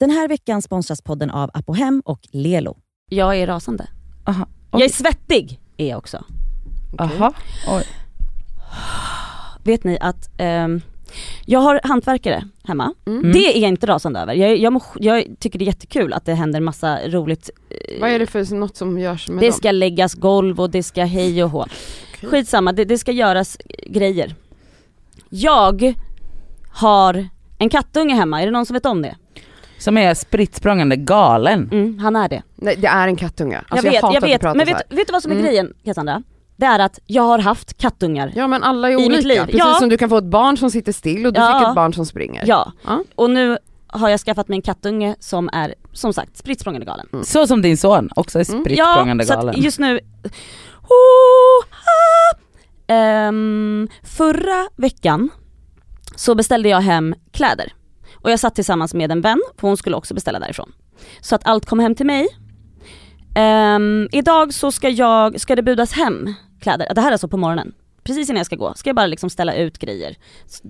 Den här veckan sponsras podden av Apohem och Lelo. Jag är rasande. Aha. Jag är svettig är jag också. Aha. Oj. Vet ni att ehm, jag har hantverkare hemma. Mm. Det är jag inte rasande över. Jag, jag, må, jag tycker det är jättekul att det händer massa roligt. eh, Vad är det för något som görs med Det dem? ska läggas golv och det ska hej och hå. Skitsamma, det, det ska göras grejer. Jag har en kattunge hemma, är det någon som vet om det? Som är spritt galen. Mm, han är det. Nej det är en kattunge. Alltså, jag vet, jag att vet. prata Men så vet, vet du vad som är Mm. grejen Cassandra? Det är att jag har haft kattungar. Ja men alla är olika, liv. precis Ja. som du kan få ett barn som sitter still och du Ja. fick ett barn som springer. Ja. Ja. Och nu har jag skaffat mig en kattunge som är som sagt spritt galen. Så som din son också är spritt Ja, språngande så galen. att just nu... Oh, ah. Ehm, förra veckan så beställde jag hem kläder. Och jag satt tillsammans med en vän, för hon skulle också beställa därifrån. Så att allt kom hem till mig. Um, idag så ska jag, ska det budas hem kläder, det här är alltså på morgonen. Precis innan jag ska gå, ska jag bara liksom ställa ut grejer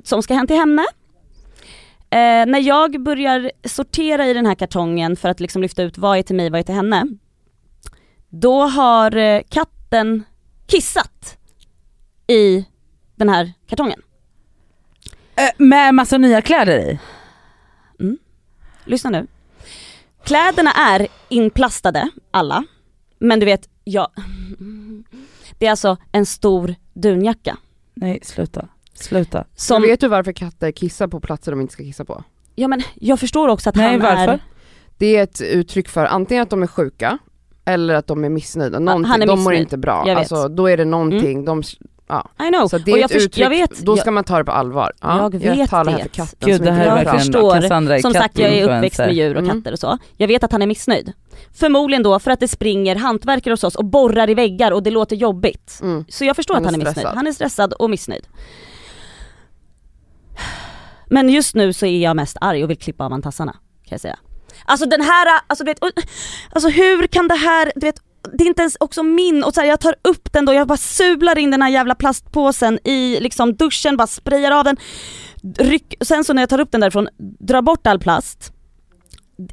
som ska hem till henne. Uh, när jag börjar sortera i den här kartongen för att liksom lyfta ut vad är till mig, vad är till henne. Då har eh, katten kissat i den här kartongen. Eh, med massa nya kläder i. Lyssna nu. Kläderna är inplastade, alla. Men du vet, jag... Det är alltså en stor dunjacka. Nej sluta, sluta. Som, Vet du varför katter kissar på platser de inte ska kissa på? ja men jag förstår också att Nej han varför? är... Det är ett uttryck för antingen att de är sjuka eller att de är missnöjda. Någonting, han är de mår missnöjd. inte bra. Jag vet. Alltså, då är det någonting, de, I know. så det och är jag, ett uttryck, jag vet, då jag, ska man ta det på allvar. Ja, Jag vet tar det här för det. katten Gud det här är Jag förstår. Som sagt jag är uppväxt med djur och Mm. katter och så. Jag vet att han är missnöjd. Förmodligen då för att det springer hantverkare hos oss och borrar i väggar och det låter jobbigt. Mm. Så jag förstår Han att han är är missnöjd. stressad. Han är stressad och missnöjd. Men just nu så är jag mest arg och vill klippa av han tassarna, kan jag säga. Alltså den här, alltså du vet, alltså hur kan det här, du vet, det är inte ens också min och så här, jag tar upp den då, jag bara sular in den här jävla plastpåsen i liksom duschen, bara sprayar av den, ryck, sen så när jag tar upp den därifrån, drar bort all plast.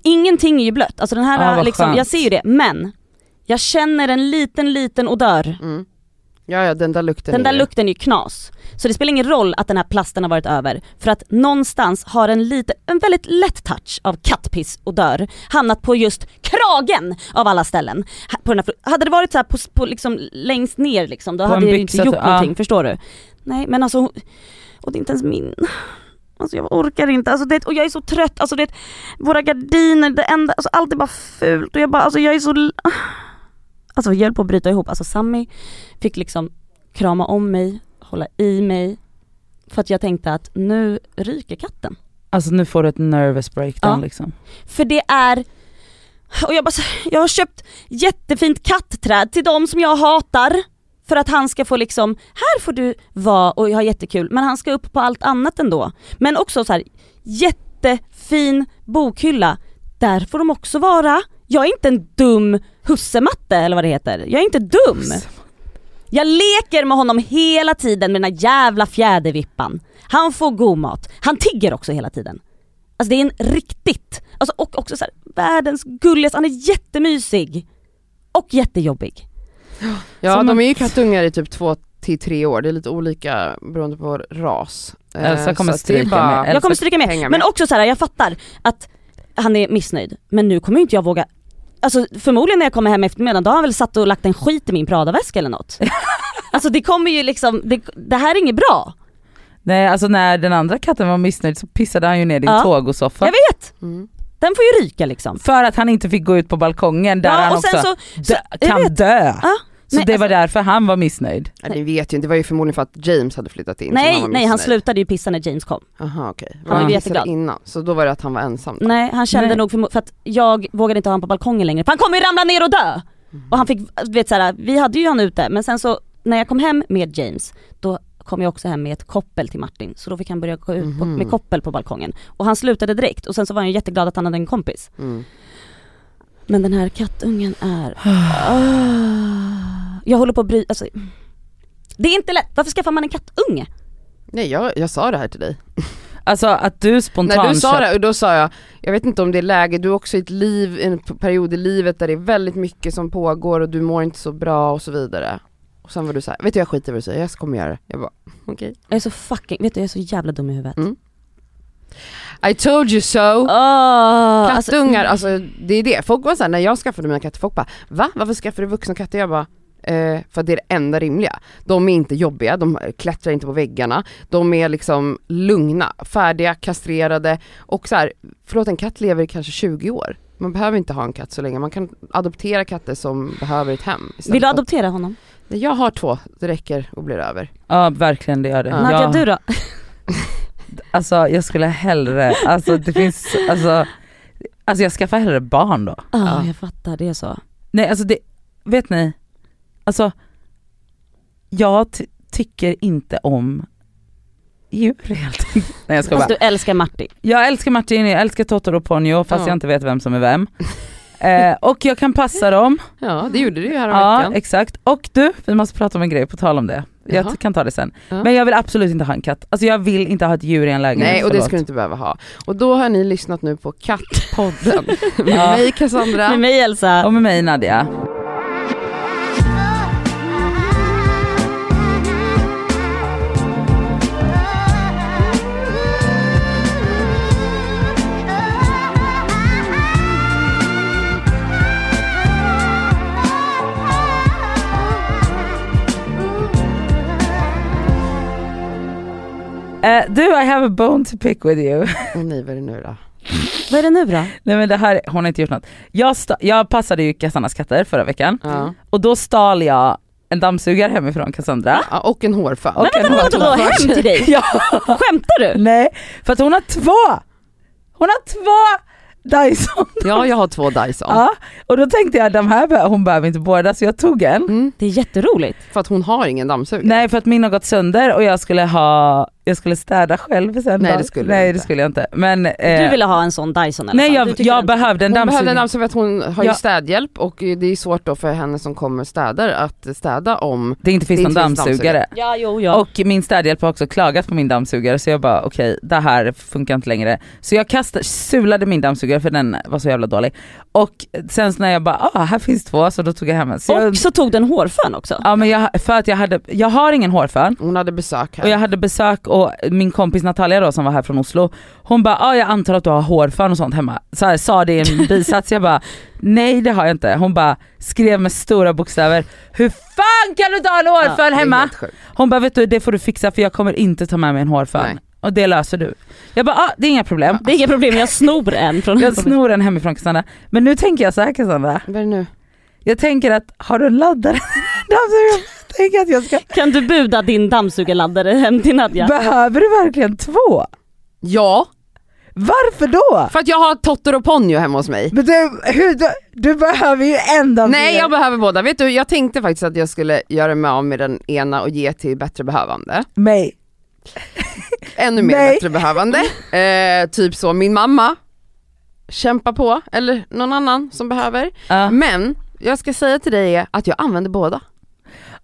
Ingenting är ju blött, alltså den här, vad liksom, jag ser ju det, men jag känner en liten liten odör Mm. Ja ja den där lukten den är där ju- lukten är ju knas. Så det spelar ingen roll att den här plasten har varit över, för att någonstans har en lite, en väldigt lätt touch av kattpiss och dör hamnat på just kragen av alla ställen. På den här, hade det varit så här på, på liksom längst ner liksom, då På hade jag inte gjort ja. någonting, förstår du? Nej men alltså, och det är inte ens min. Alltså jag orkar inte, alltså det, och jag är så trött, alltså det, våra gardiner, det enda, alltså allt är bara fult och jag bara, alltså jag är så Alltså jag höll på att bryta ihop, alltså Sammy fick liksom krama om mig, hålla i mig. För att jag tänkte att nu ryker katten. Alltså nu får du ett nervous breakdown Ja. liksom. För det är, och jag bara jag har köpt jättefint kattträd till dem som jag hatar. För att han ska få liksom, här får du vara och ha jättekul, men han ska upp på allt annat ändå. Men också så här, jättefin bokhylla, där får de också vara. Jag är inte en dum hussematte eller vad det heter, jag är inte dum. Jag leker med honom hela tiden med den här jävla fjädervippan. Han får god mat, han tigger också hela tiden. Alltså det är en riktigt, alltså och också så här, världens gulligaste, han är jättemysig. Och jättejobbig. Ja Som de är ju kattungar i typ två till tre år, det är lite olika beroende på ras. Eh, Elsa kommer så stryka bara- med. Elsa Jag kommer stryka med. hänga Men med. också så här, jag fattar att han är missnöjd. Men nu kommer inte jag våga Alltså förmodligen när jag kommer hem efter middagen, då har han väl satt och lagt en skit i min Prada-väska eller något. alltså det kommer ju liksom, det, det här är inget bra. Nej alltså när den andra katten var missnöjd så pissade han ju ner din Ja. tågosoffa. Jag vet! Mm. Den får ju ryka liksom. För att han inte fick gå ut på balkongen där ja, han och också sen så, dö, kan vet. dö. Ja, Så nej, det var alltså- därför han var missnöjd. Ja, ni vet ju inte, det var ju förmodligen för att James hade flyttat in. nej, var nej han slutade ju pissa när James kom. Aha okej. Han var Han ju jätteglad. innan, så då var det att han var ensam då. Nej han kände Nej. nog för, för att jag vågade inte ha honom på balkongen längre, för han kommer ju ramla ner och dö! Och han fick, du vet såhär, vi hade ju han ute, men sen så när jag kom hem med James, då kom jag också hem med ett koppel till Martin, så då fick han börja gå ut på, Mhm. med koppel på balkongen. Och han slutade direkt, och sen så var han ju jätteglad att han hade en kompis. Mm. Men den här kattungen är... Ah, jag håller på att bry... Alltså, det är inte lätt, varför skaffar man en kattunge? Nej jag, jag sa det här till dig. Alltså att du spontant När du sa det, och då sa jag, jag vet inte om det är läge, du är också i ett liv, en period i livet där det är väldigt mycket som pågår och du mår inte så bra och så vidare. Och sen var du såhär, vet du jag skiter i vad du säger, jag kommer göra det. Jag bara, okej. Jag är så fucking, vet du jag är så jävla dum i huvudet. Mm. I told you so! Alltså, Kattungar, alltså det är det. Folk var såhär, när jag skaffade mina katter, folk bara Va? Varför skaffar du vuxna katter? Jag bara eh, för att det är det enda rimliga. De är inte jobbiga, de klättrar inte på väggarna, de är liksom lugna, färdiga, kastrerade och så här, förlåt en katt lever i kanske 20 år. Man behöver inte ha en katt så länge, man kan adoptera katter som behöver ett hem. Vill du adoptera honom? Jag har två, det räcker och blir över. Ja verkligen det gör det. Ja. Nadja du då? Alltså jag skulle hellre, alltså det finns, alltså, alltså jag skaffar hellre barn då. Ja Ja. jag fattar, det är så. Nej alltså det, vet ni, alltså jag ty- tycker inte om djur helt. Nej jag ska Fast bara. du älskar Martin. Jag älskar Martin, jag älskar Totoro och Ponyo fast Ja. jag inte vet vem som är vem. Eh, och jag kan passa dem, Ja det gjorde du ju ja häromveckan. exakt. Och du, vi måste prata om en grej på tal om det. Jag Jaha. kan ta det sen. Ja. Men jag vill absolut inte ha en katt. Alltså jag vill inte ha ett djur i en lägenhet. Nej och det förlåt. ska du inte behöva ha. Och då har ni lyssnat nu på Kattpodden med Ja. mig Cassandra. Med mig Elsa. Och med mig Nadja. Eh, du, I have a bone to pick with you. Åh nej vad är det nu då? Vad är det nu då? Nej men det här, hon har inte gjort något. Jag, sta- jag passade ju Cassandas katter förra veckan Ja. och då stal jag en dammsugare hemifrån Cassandra. Ja, och en hårfön. Och en Vadå då hem till dig? Ja, Skämtar du? nej för att hon har två! Hon har två Dyson. Ja jag har två Dyson. Ja, och då tänkte jag de här, be- hon behöver inte båda så jag tog en. Mm, Det är jätteroligt. för att hon har ingen dammsugare. Nej för att min har gått sönder och jag skulle ha, jag skulle städa själv sen. Nej, då. det skulle Nej det skulle jag inte. Men, eh, Du ville ha en sån Dyson alla nej jag, jag behövde en Hon behövde en dammsugare. dammsugare för att hon har ju Ja. städhjälp och det är svårt då för henne som kommer städar att städa om Det inte finns Det någon inte finns dammsugare. Ja jo ja. Och min städhjälp har också klagat på min dammsugare så jag bara okej det här funkar inte längre. Så jag kastade, sulade min dammsugare för den var så jävla dålig. Och sen så när jag bara ah här finns två så då tog jag hem en. Så jag, och så tog den hårfön också. ja men jag, för att jag hade, jag har ingen hårfön. hon hade besök här. Och jag hade besök och min kompis Natalia då som var här från Oslo, hon bara ah, jag antar att du har hårfön och sånt hemma. Så här, sa det i en bisats, jag bara nej det har jag inte. Hon bara skrev med stora bokstäver, hur fan kan du inte ha en Ja, hårfön är hemma? Hon bara vet du det får du fixa för jag kommer inte ta med mig en hårfön. Nej. Och det löser du. Jag bara ah, det är inga problem. Det är inga problem, jag snor en från Jag snor den hemifrån Cassandra. Men nu tänker jag så här Cassandra, Vad är det nu? jag tänker att har du en laddare? Tänker att jag ska, Kan du buda din dammsugarladdare hem till Nadja? behöver du verkligen två? Ja, Varför då? för att jag har Totter och Ponyo hemma hos mig. Men du, hur, du, du behöver ju en dammsugare. Nej jag behöver båda, vet du jag tänkte faktiskt att jag skulle göra mig av med den ena och ge till bättre behövande. mig. Ännu mer Nej. bättre behövande. Eh, typ så, min mamma, kämpa på, eller någon annan som behöver. Ja. Men jag ska säga till dig att jag använder båda.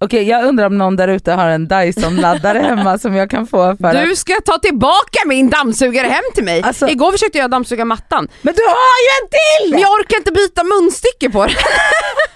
Okej jag undrar om någon där ute har en Dyson-laddare hemma som jag kan få för att... Du ska ta tillbaka min dammsugare hem till mig! Alltså- Igår försökte jag dammsuga mattan, Men du har ju en till! men jag orkar inte byta munstycke på den.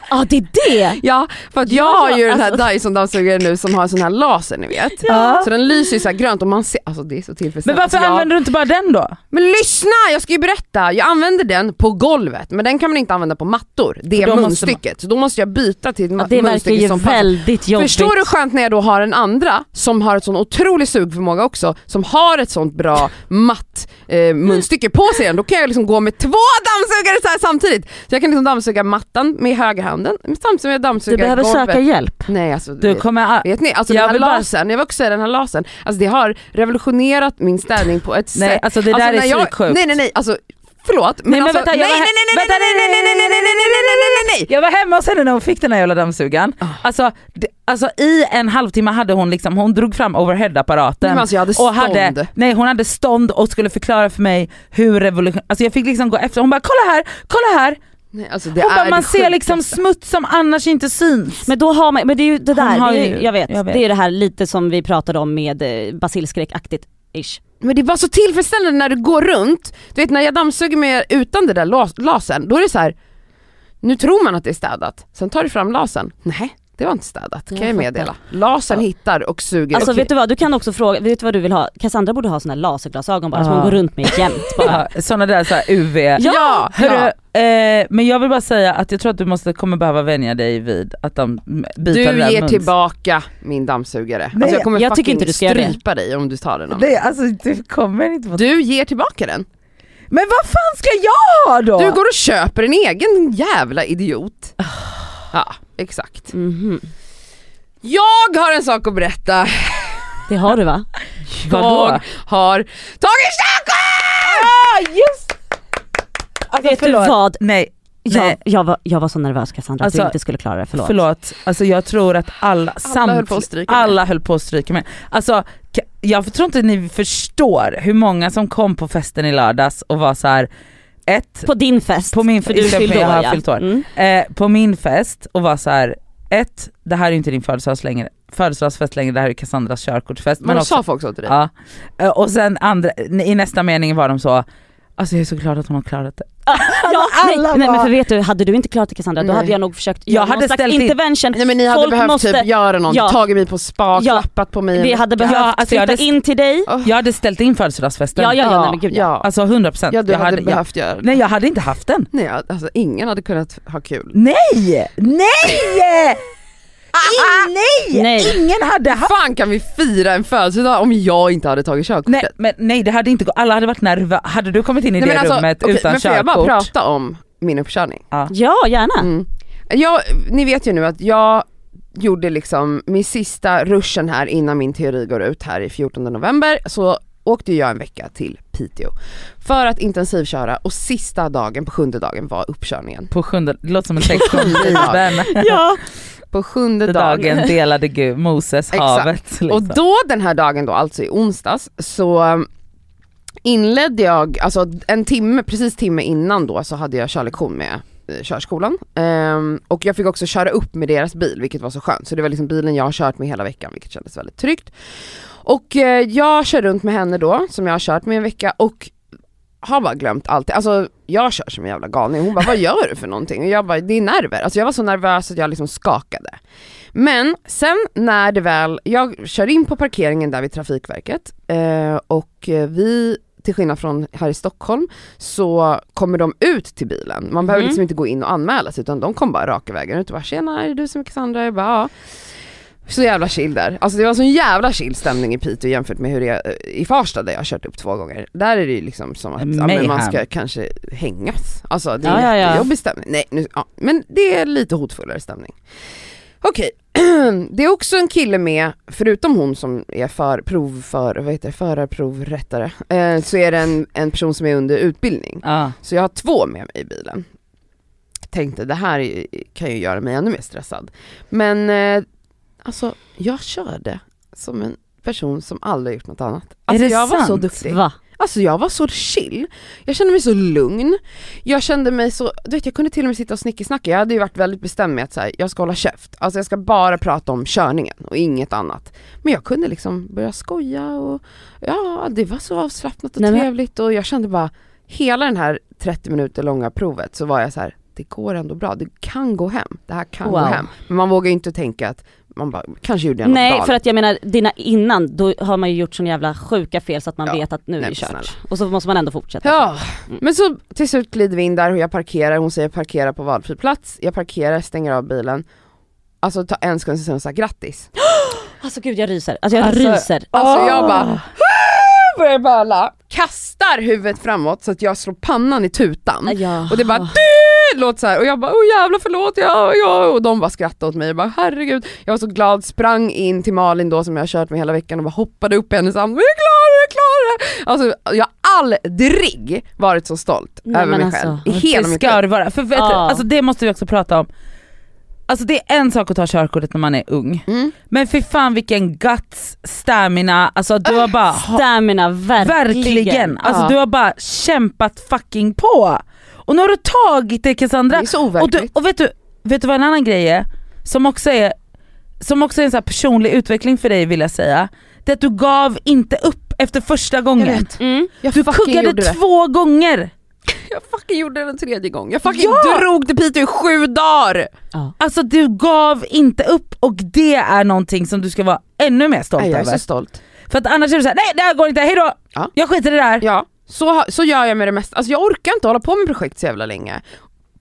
Ja det är det! Ja, för att jag Ja, har ju den här alltså- Dyson dammsugaren nu som har en sån här laser ni vet. Ja. Så den lyser ju så här grönt och man ser, alltså det är så Men tillfredsställande. varför Alltså, jag- använder du inte bara den då? Men lyssna, jag ska ju berätta. Jag använder den på golvet, men den kan man inte använda på mattor. Det då måste munstycket. Så då måste jag byta till ett Ja, det verkar munstycke ju som passar. väldigt jobbigt. Förstår du skönt när jag då har en andra som har ett sån otrolig sugförmåga också, som har ett sånt bra matt eh, munstycke på sig då kan jag liksom gå med två dammsugare så här samtidigt. Så jag kan liksom dammsuga mattan med högerhanden samtidigt som jag Du dammsuger behöver golvet. söka hjälp. Nej alltså, Du kommer... vet ni, alltså Jag den här bara- lasern, jag vill också säga den här lasern, alltså det har revolutionerat min städning på ett Nej sätt. alltså det där Alltså, är jag- psyksjukt. Nej nej nej, alltså förlåt men, Nej, men alltså, vänta, nej, jag nej, var nej, här- nej, nej, vänta, nej, nej, nej, nej, nej, nej, nej, nej, nej, nej, nej. Jag var hemma hos henne när hon fick den här jävla dammsugaren. Ah. Alltså, det, alltså i en halvtimme hade hon liksom, hon drog fram overhead-apparaten. Nej, men alltså jag hade och stånd. hade, nej hon hade stånd och skulle förklara för mig hur revolution, alltså jag fick liksom gå efter, hon bara kolla här, kolla här! nej alltså, det Hon är bara, man det ser liksom smuts som annars inte syns. Men då har man, men det är ju det där, har det är, ju- jag, vet, jag vet. det är det här lite som vi pratade om med eh, basilskräckaktigt ish. Men det är bara så tillfredsställande när du går runt, du vet när jag dammsuger med utan det där las- lasern, då är det så här. nu tror man att det är städat, sen tar du fram lasern, nej det var inte städat kan Jag meddela. Lasern hittar och suger. Alltså Okej. vet du vad, du kan också fråga, vet du vad du vill ha? Cassandra borde ha såna här laserglasögon bara som Ja. hon går runt med jämt bara. Ja, såna där så här UV. Ja, Hörru, eh, men jag vill bara säga att jag tror att du måste, kommer behöva vänja dig vid att de byter Du ger muns- tillbaka min dammsugare. Nej, alltså jag kommer jag tycker inte du ska strypa dig om du tar den av mig. Nej alltså du kommer inte få... Du ger tillbaka den. Men vad fan ska jag ha då? Du går och köper en egen jävla idiot. Ja, exakt. Mhm. Jag har en sak att berätta. Det har du va? Vadå? Jag har tagit körkort! Ah, just! Alltså, Vet du förlåt. vad? Nej, nej. Jag, jag, var, jag var så nervös Cassandra att Alltså, du inte skulle klara det, förlåt. Förlåt. alltså jag tror att alla, Alla höll på att stryka med. alla höll på att stryka med. Alltså jag tror inte ni förstår hur många som kom på festen i lördags och var så här ett, På din fest, På min för fest, du fyllde för jag år har ja. fyllt år. Mm. eh, på min fest och var så här ett, det här är inte din födelsedags längre, födelsedagsfest längre, det här är Cassandras körkortsfest. Men också- sa folk så till dig? Ja. Eh, Och sen andra, i nästa mening var de så, alltså jag är så glad att hon har klarat det. Ja, nej, alla nej men för vet du, hade du inte klarat det Cassandra, då Nej. hade jag nog försökt Jag göra hade någon slags ställt in- intervention. Nej men ni hade Folk behövt måste- typ göra något, Ja. tagit mig på spa, Ja. klappat på mig. Vi hade behövt Ja, alltså jag flytta hade- in till dig. Åh. Jag hade ställt in födelsedagsfesten. Ja, ja, ja, nej, men gud ja. ja. Alltså 100%. ja, du jag hade, hade, jag, behövt göra det. nej jag hade inte haft den. Nej, alltså ingen hade kunnat ha kul. Nej! Nej! Nej! Nej. Ingen hade haft fan kan vi fira en födelsedag om jag inte hade tagit körkortet? Nej, men, nej det hade inte gått, alla hade varit nervösa. Hade du kommit in i Nej, det alltså, rummet okej, utan men får jag bara körkort? prata om min uppkörning? Ja, gärna. Mm. Jag, ni vet ju nu att jag gjorde liksom min sista ruschen här innan min teori går ut här i 14 november så åkte jag en vecka till Piteå för att intensivköra och sista dagen på sjunde dagen var uppkörningen. På sjunde, det låter som en text från Bibeln. Ja. På sjunde dagen. dagen delade Gud Moses havet. Liksom. Och då den här dagen då, alltså i onsdags, så um, inledde jag, alltså en timme, precis timme innan då så hade jag körlektion med eh, körskolan. Ehm, och jag fick också köra upp med deras bil vilket var så skönt. Så det var liksom bilen jag har kört med hela veckan vilket kändes väldigt tryggt. Och eh, jag kör runt med henne då som jag har kört med en vecka och har bara glömt allt. Alltså jag kör som en jävla galning. Hon bara vad gör du för någonting? Och jag bara det är nerver. Alltså jag var så nervös att jag liksom skakade. Men sen när det väl, jag kör in på parkeringen där vid Trafikverket eh, och vi till skillnad från här i Stockholm så kommer de ut till bilen. Man behöver Mhm. liksom inte gå in och anmäla sig utan de kom bara raka vägen ut och bara tjena är det du som är Cassandra? Jag bara ja. Så jävla chill där. Alltså det var sån jävla chill stämning i Piteå jämfört med hur det är i Farsta där jag har kört upp två gånger. Där är det ju liksom som att ja, men man ska kanske hängas. Alltså det är Ja, ja, ja. stämning. Nej, nu, ja. Men det är lite hotfullare stämning. Okej, det är också en kille med, förutom hon som är för prov för, vad heter det, förarprovrättare, eh, så är det en, en person som är under utbildning. Ja. Så jag har två med mig i bilen. Tänkte det här är- kan ju göra mig ännu mer stressad. Men eh, alltså jag körde som en person som aldrig gjort något annat. Alltså det jag var så sant? duktig. Va? Alltså jag var så chill, jag kände mig så lugn, jag kände mig så, du vet jag kunde till och med sitta och snickesnacka, jag hade ju varit väldigt bestämd med att så här, jag ska hålla käft, alltså jag ska bara prata om körningen och inget annat. Men jag kunde liksom börja skoja och ja det var så avslappnat och Nej, trevligt och jag kände bara, hela den här 30 minuter långa provet så var jag så här, det går ändå bra, det kan gå hem, det här kan gå Wow. hem. Men man vågar ju inte tänka att, man bara, kanske gjorde jag något Nej galet. för att jag menar dina innan, då har man ju gjort sån jävla sjuka fel så att man Ja, vet att nu är nej, det kört. snälla. Och så måste man ändå fortsätta. Ja, Mm. men så till slut glider vi in där och jag parkerar, hon säger parkera på valfri plats, jag parkerar, stänger av bilen. Alltså ta en sekund så säger hon såhär grattis. Alltså gud jag ryser, alltså jag Alltså- ryser. Alltså jag bara börjar böla, kastar huvudet framåt så att jag slår pannan i tutan. Ja. Och det bara låter så här och jag bara åh jävla förlåt ja, ja och de bara skrattade åt mig och bara herregud. Jag var så glad, sprang in till Malin då som jag har kört med hela veckan och bara hoppade upp i hennes arm, jag klarar det, jag klarar det. Alltså jag har aldrig varit så stolt Nej, över mig alltså, själv i hela det ska det vara. För vet du, Ja. alltså det måste vi också prata om. Alltså det är en sak att ta körkortet när man är ung, Mm. men för fan vilken guts, stamina, alltså du har bara Stamina, verkligen. Verkligen! Alltså Ja. du har bara kämpat fucking på. Och nu har du tagit det Det Cassandra. är så Och, du, overkligt. och vet, du, vet du vad en annan grej är? Som också är, som också är en så här personlig utveckling för dig vill jag säga. Det är att du gav inte upp efter första Jag gången. vet. Mm. Du kuggade gjorde det. två gånger! Jag fucking gjorde det en tredje gång. Jag fucking Ja! drog till Piteå i sju dagar! Alltså du gav inte upp och det är någonting som du ska vara ännu mer stolt Nej, jag är över. så stolt. För att annars är du såhär, nej det här går inte, hejdå! Ja. Jag skiter i det där. Ja, så, så gör jag med det mesta. Alltså jag orkar inte hålla på med projekt så jävla länge.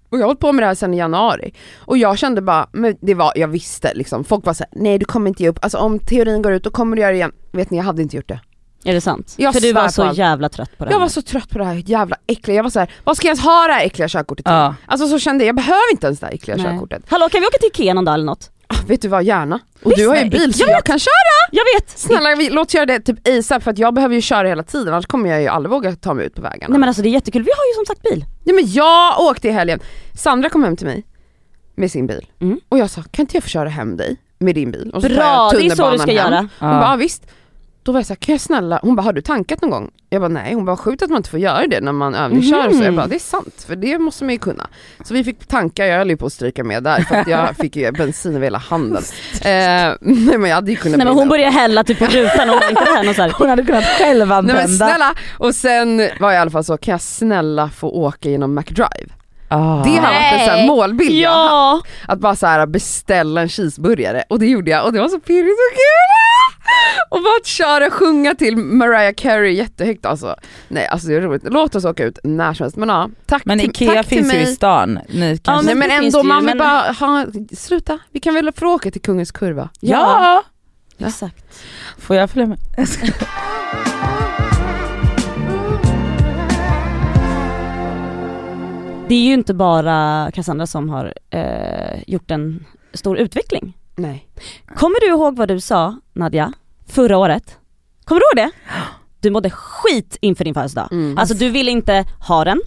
Och jag har hållit på med det här sedan i januari. Och jag kände bara, men det var, jag visste liksom, folk var såhär, nej du kommer inte ge upp, alltså om teorin går ut då kommer du göra det igen. Vet ni, jag hade inte gjort det. Är det sant? Jag För du var så allt. jävla trött på det Jag här. var så trött på det här jävla äckliga, jag var såhär, vad ska jag ens ha det här äckliga körkortet till? Ja. Alltså så kände jag, jag behöver inte ens det här äckliga Nej. körkortet. Hallå kan vi åka till Ikea någon dag eller något? Ah, vet du vad, gärna. Och Visst, du har ju bil så jag jag kan köra! Jag vet! Snälla vi, låt göra det typ ASAP för att jag behöver ju köra hela tiden annars kommer jag ju aldrig våga ta mig ut på vägarna. Nej men alltså det är jättekul, vi har ju som sagt bil. Nej men jag åkte i helgen, Sandra kom hem till mig med sin bil Mm. och jag sa kan inte jag få köra hem dig med din bil? Och så tar Bra, jag det är så du ska hem. göra. Hon Ja. bara "Ja, visst. Då var jag såhär, kan jag snälla, hon bara har du tankat någon gång? Jag bara nej, hon bara sjukt att man inte får göra det när man övningskör så Mhm. jag bara det är sant för det måste man ju kunna. Så vi fick tanka, jag höll ju på att stryka med där för att jag fick ju bensin över hela handen. Eh, nej men jag hade ju kunnat Nej men hon började hälla typ på rutan och inte här någon så här. Hon hade kunnat själv Nej använda. men snälla! Och sen var jag i alla fall så, kan jag snälla få åka genom McDrive? Ah. Det har varit en sån Nej. målbild jag har Ja! Att bara så här beställa en cheeseburgare och det gjorde jag och det var så pirrigt och kul! Och bara att köra och sjunga till Mariah Carey jättehögt alltså. Nej alltså det är roligt, låt oss åka ut när som helst men ja, tack, Men till, Ikea tack till finns ju mig. i stan. Ni kanske... Nej men det finns ändå, det ju, man vill men- bara ha, sluta, vi kan väl få åka till Kungens Kurva? ja. Ja. Exakt. Får jag följa med? Det är ju inte bara Cassandra som har eh, gjort en stor utveckling. Nej. Kommer du ihåg vad du sa Nadja, förra året? Kommer du ihåg det? Du mådde skit inför din födelsedag. Mm. Alltså du ville inte ha den,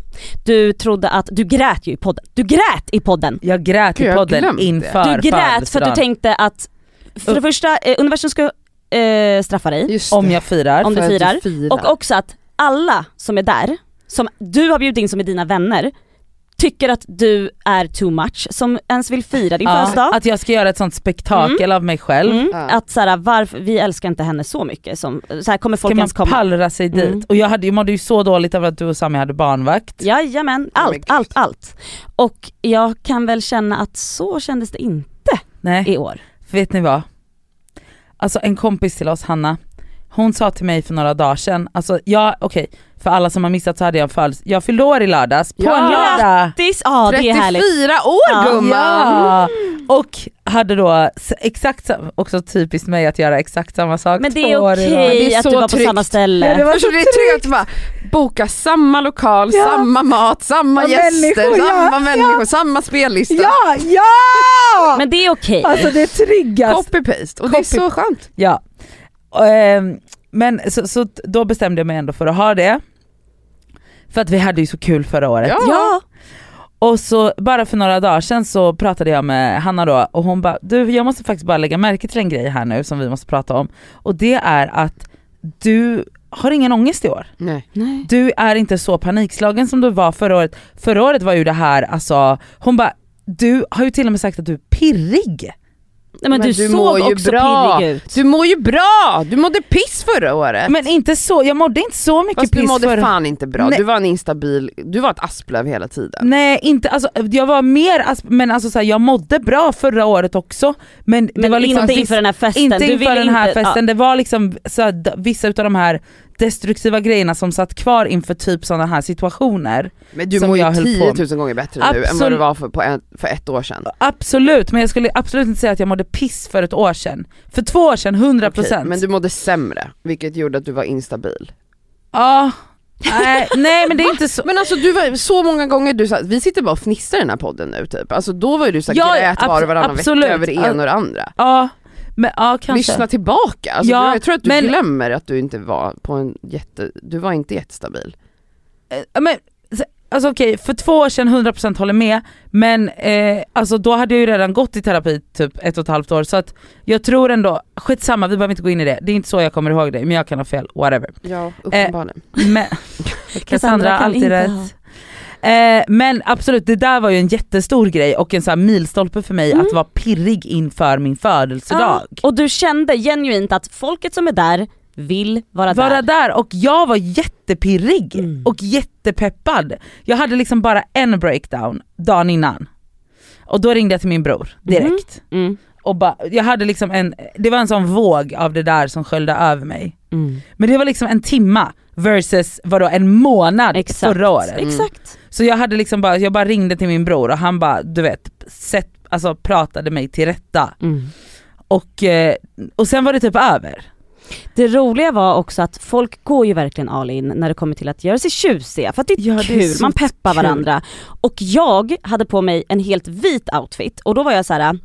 du trodde att, du grät ju i podden. Du grät i podden! Jag grät Gud, i podden inför Du grät för att du tänkte att, för det första, eh, universum ska eh, straffa dig Om jag firar. om du För att firar. Och också att alla som är där, som du har bjudit in som är dina vänner, tycker att du är too much, som ens vill fira din Ja, födelsedag. att jag ska göra ett sånt spektakel av mig själv. Mm, Ja. Att såhär, varför, vi älskar inte henne så mycket, som, så här, kommer folk Ska man ens komma? pallra sig dit? Mm. Och jag, hade, jag mådde ju så dåligt över att du och Sami hade barnvakt. Jajamän, allt, God. allt, allt. Och jag kan väl känna att så kändes det inte Nej, i år. för vet ni vad? Alltså en kompis till oss, Hanna, hon sa till mig för några dagar sedan, alltså jag, okej, för alla som har missat så hade jag en födelse, jag fyllde år i lördags på Ja. en lördag. Grattis! Ja det är 34 härligt. år Ja. gumman! Ja! Och hade då exakt, också typiskt mig att göra exakt samma sak Men det är okej Det är att så du var på tryggt. samma ställe. Ja, det var du, det är tryggt att bara boka samma lokal, Ja. samma mat, samma Ja, gäster, människor, ja, samma ja. människor, samma spellista. Ja, ja! Men det är okej. Alltså det är tryggast. Copy-paste och det är Copy- så skönt. Ja. Och, ehm, men så, så då bestämde jag mig ändå för att ha det. För att vi hade ju så kul förra året. Ja. Ja. Och så bara för några dagar sedan så pratade jag med Hanna då och hon bara du jag måste faktiskt bara lägga märke till en grej här nu som vi måste prata om. Och det är att du har ingen ångest i år. Nej. Nej. Du är inte så panikslagen som du var förra året. Förra året var ju det här alltså, hon bara du har ju till och med sagt att du är pirrig. Nej, men, Men du, du såg mår ju också bra. pirrig ut. Du mår ju bra! Du mådde piss förra året. Men inte så, jag mådde inte så mycket Fast du piss mådde förra fan inte bra, Nej. du var en instabil, du var ett asplöv hela tiden. Nej inte, alltså, jag var mer, asp- men alltså, så här, jag mådde bra förra året också. Men, det Men var liksom inte inför den här festen. Inte du inför den här inte, festen, det var liksom så här, vissa utav de här destruktiva grejerna som satt kvar inför typ sådana här situationer. Men du mår ju jag höll 10 på 000 gånger bättre nu än vad Absolut. du var för, på en, för ett år sedan. Absolut, men jag skulle absolut inte säga att jag mådde piss för ett år sedan. För två år sedan, 100%. Okej, men du mådde sämre, vilket gjorde att du var instabil. Ja, nej, nej men det är inte så. Men alltså du var så många gånger, du sa, vi sitter bara och fnissar i den här podden nu typ. Alltså då var ju du såhär Ja, grät var och varannan absolut. vecka över det ena och det andra. Ja, men ja kanske. Lyssna tillbaka, alltså, Ja, jag tror att du men- glömmer att du inte var på en jätte, du var inte jättestabil. Eh, men, så- alltså okej, för två år sedan 100% håller med, men eh, alltså då hade jag ju redan gått i terapi typ ett och ett halvt år så att jag tror ändå, skitsamma vi behöver inte gå in i det, det är inte så jag kommer ihåg det, men jag kan ha fel, whatever. Ja, uppenbarligen. Men, Cassandra kan alltid rätt. ha- Eh, men absolut, det där var ju en jättestor grej och en sån här milstolpe för mig Mm. att vara pirrig inför min födelsedag. Ja, och du kände genuint att folket som är där vill vara, vara där. där och jag var jättepirrig Mm. och jättepeppad. Jag hade liksom bara en breakdown dagen innan. Och då ringde jag till min bror direkt. Mm. Och bara, jag hade liksom en, det var en sån våg av det där som sköljde över mig. Mm. Men det var liksom en timma versus vadå en månad Exakt. förra året. Exakt. Så jag hade liksom bara, jag bara ringde till min bror och han bara du vet, sett, alltså pratade mig till rätta. Mm. Och, eh, och sen var det typ över. Det roliga var också att folk går ju verkligen all in när det kommer till att göra sig tjusiga för att det är Ja, det är kul, man peppar kul. varandra. Och jag hade på mig en helt vit outfit och då var jag så här,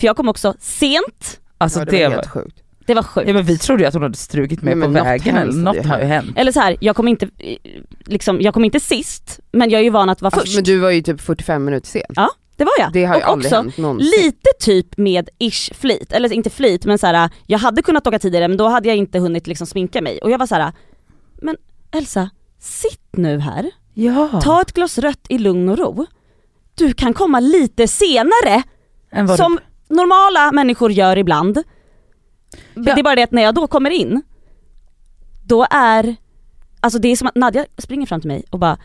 för jag kom också sent, Alltså ja, det, det var var, helt sjukt. Det var sjukt. ja men vi trodde ju att hon hade strukit mig Nej, på vägen eller något har ju hänt. Eller så här, jag kom inte, liksom, jag kom inte sist, men jag är ju van att vara Alltså, först. men du var ju typ 45 minuter sen. Det var jag. Det har ju och aldrig också hänt någonsin. lite typ med ish flit, eller inte flit men så här, jag hade kunnat åka tidigare men då hade jag inte hunnit liksom sminka mig och jag var så här, men Elsa, sitt nu här, Ja. ta ett glas rött i lugn och ro. Du kan komma lite senare, Än vad som normala människor gör ibland. Det är bara det att när jag då kommer in, då är, alltså det är som att Nadja springer fram till mig och bara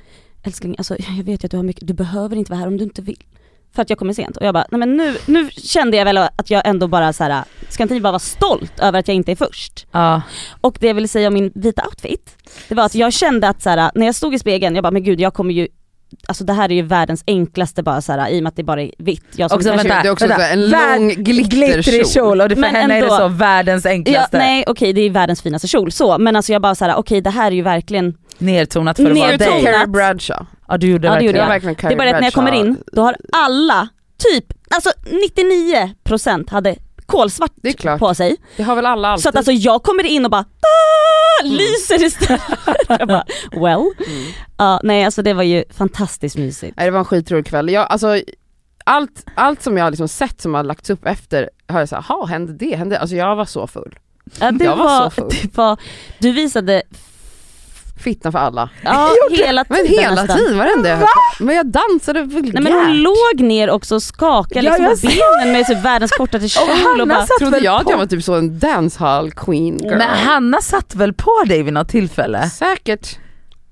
älskling, alltså jag vet ju att du har mycket, du behöver inte vara här om du inte vill. För att jag kommer sent. Och jag bara, nej men nu, nu kände jag väl att jag ändå bara så här, ska inte ni bara vara stolt över att jag inte är först? Ja. Och det jag ville säga om min vita outfit, det var att jag kände att så här, när jag stod i spegeln, jag bara men gud jag kommer ju Alltså det här är ju världens enklaste bara så här, i och med att det bara är vitt. Jag som Också, vänta, det är också vänta. så här en lång glitterkjol. Glittrig kjol och det, för Men henne är ändå- det så världens ja, enklaste. nej okej det är världens finaste kjol så, men alltså jag bara så här, okej det här är ju verkligen, Nertonat för att vara Nertonat. dig. Carrie Bradshaw. Ja du gjorde Ja, det verkligen gjorde Det jag. verkligen det är bara det att när jag kommer in, då har alla, typ, alltså 99% hade kolsvart på sig. Det har väl alla alltid. Så att alltså jag kommer in och bara "Ah!" lyser istället. jag bara well. Mm. Ja nej alltså det var ju fantastiskt mysigt. Nej det var en skitrolig kväll. Jag, alltså, allt, allt som jag har liksom sett som har lagts upp efter har jag såhär, ha hände det? Hände det? Alltså jag var så full. Ja, det Jag var var, så full. var, du visade Fittan för alla. ja, hela Men tiden hela nästan. tiden, varenda jag Men jag dansade vulgärt. Nej men hon låg ner också och skakade Ja, liksom benen med typ världens kortaste kjol och bara, Trodde jag att på, jag var typ så en dancehall queen girl. Men Hanna satt väl på dig vid något tillfälle? Säkert.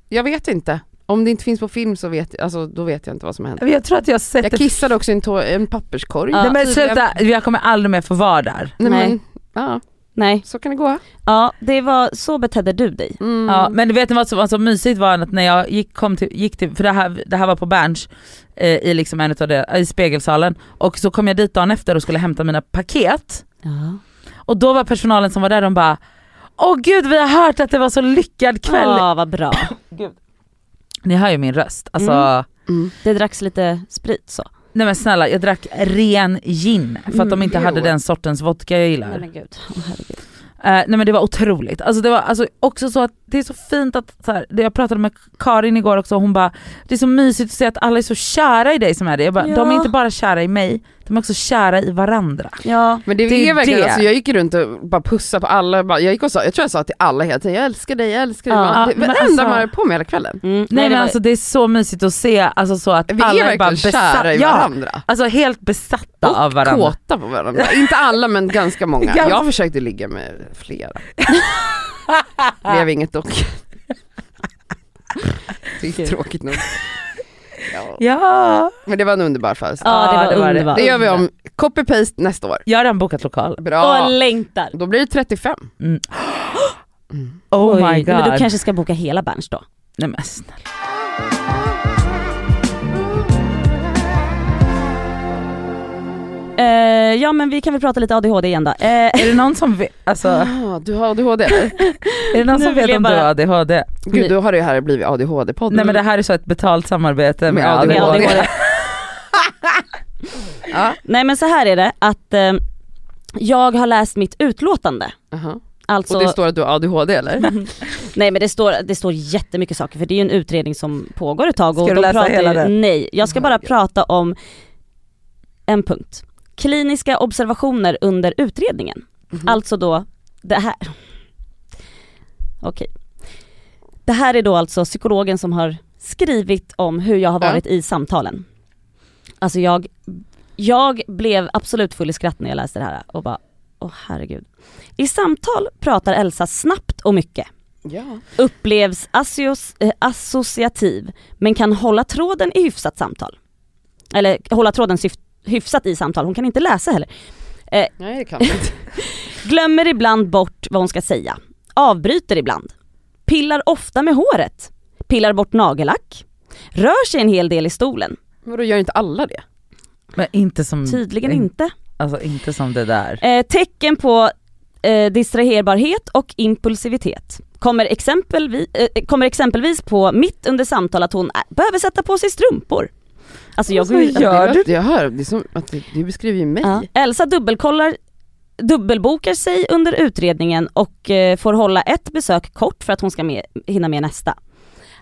Jag vet inte. Om det inte finns på film så vet jag, alltså, då vet jag inte vad som hänt. Jag tror att jag sett Jag kissade också i en, en papperskorg. Ja. Nej men sluta, jag kommer aldrig mer få vara där. Nej, Nej. Men, ja, nej, så kan det gå. ja det var, så betedde du dig. Mm. Ja, men du vet vad som var så mysigt var att när jag gick, kom till, gick till för det här, det här var på Berns eh, i, liksom en utav det, i spegelsalen och så kom jag dit dagen efter och skulle hämta mina paket Ja. och då var personalen som var där de bara Åh gud vi har hört att det var så lyckad kväll. Ja vad bra. Ni hör ju min röst, alltså Mm. Mm. Det dracks lite sprit så. Nej men snälla jag drack ren gin för att de Mm. inte hade Jo. den sortens vodka jag gillar. Nej men gud, Åh, herregud. Eh, nej men det var otroligt. Alltså det var alltså också så att det är så fint att, så här, jag pratade med Karin igår också, hon bara det är så mysigt att se att alla är så kära i dig som är det. Jag bara, Ja. De är inte bara kära i mig, de är också kära i varandra. Ja, Men det, Det är är verkligen, det. alltså, jag gick runt och bara pussade på alla, bara, jag gick och sa, jag tror jag sa till alla hela tiden, jag älskar dig, jag älskar dig. Ja, det men enda alltså- man hade på mig hela kvällen. mm, Nej, nej, det men var, alltså det är så mysigt att se alltså, så att Vi alla är är bara kära i besatta. Ja, varandra. alltså helt besatta av Och varandra. kåta på varandra. Inte alla men ganska många. Ganska- Jag försökte ligga med flera. Blev inget dock. Det är tråkigt nog. Ja. Ja, Men det var en underbar födelsedag. ja det var, det var det. underbart. Det gör vi om copy-paste nästa år. jag har redan bokat lokal. Bra. Och längtar. Då blir det 35. Mm. Mm. Oh Oj, my god. Men du kanske ska boka hela Berns då? Nej men snälla. Eh, ja men vi kan väl prata lite ADHD igen då. Eh, Är det någon som vet, alltså, Ah, du har ADHD eller? är det någon Nu som vet om du bara- har ADHD? Gud då har det här blivit ADHD-podden. Nej men det här är så ett betalt samarbete med, Med ADHD. ADHD. Ja. Nej men så här är det att eh, jag har läst mitt utlåtande. Aha. Alltså, Och det står att du har ADHD eller? nej men det står, det står jättemycket saker för det är ju en utredning som pågår ett tag. Och Ska du läsa pratar hela den? Nej, jag ska bara prata om en punkt. Kliniska observationer under utredningen. Mhm. Alltså då, det här. Okej. Det här är då alltså psykologen som har skrivit om hur jag har Ja. varit i samtalen. Alltså jag, jag blev absolut full i skratt när jag läste det här och bara Åh herregud. I samtal pratar Elsa snabbt och mycket. Ja. Upplevs associos, eh, associativ men kan hålla tråden i hyfsat samtal. Eller hålla tråden syf- hyfsat i samtal, hon kan inte läsa heller. Nej det kan man inte. Glömmer ibland bort vad hon ska säga. Avbryter ibland. Pillar ofta med håret. Pillar bort nagellack. Rör sig en hel del i stolen. Vadå gör inte alla det? Men inte som, Tydligen in- inte. Alltså inte som det där. Eh, tecken på eh, distraherbarhet och impulsivitet. Kommer exempelvis, eh, kommer exempelvis på mitt under samtal att hon äh, behöver sätta på sig strumpor. Alltså jag går ju, gör det du? Jag hör, det är som att det, det beskriver ju mig. ja. Elsa dubbelkollar dubbelbokar sig under utredningen och eh, får hålla ett besök kort för att hon ska med, hinna med nästa.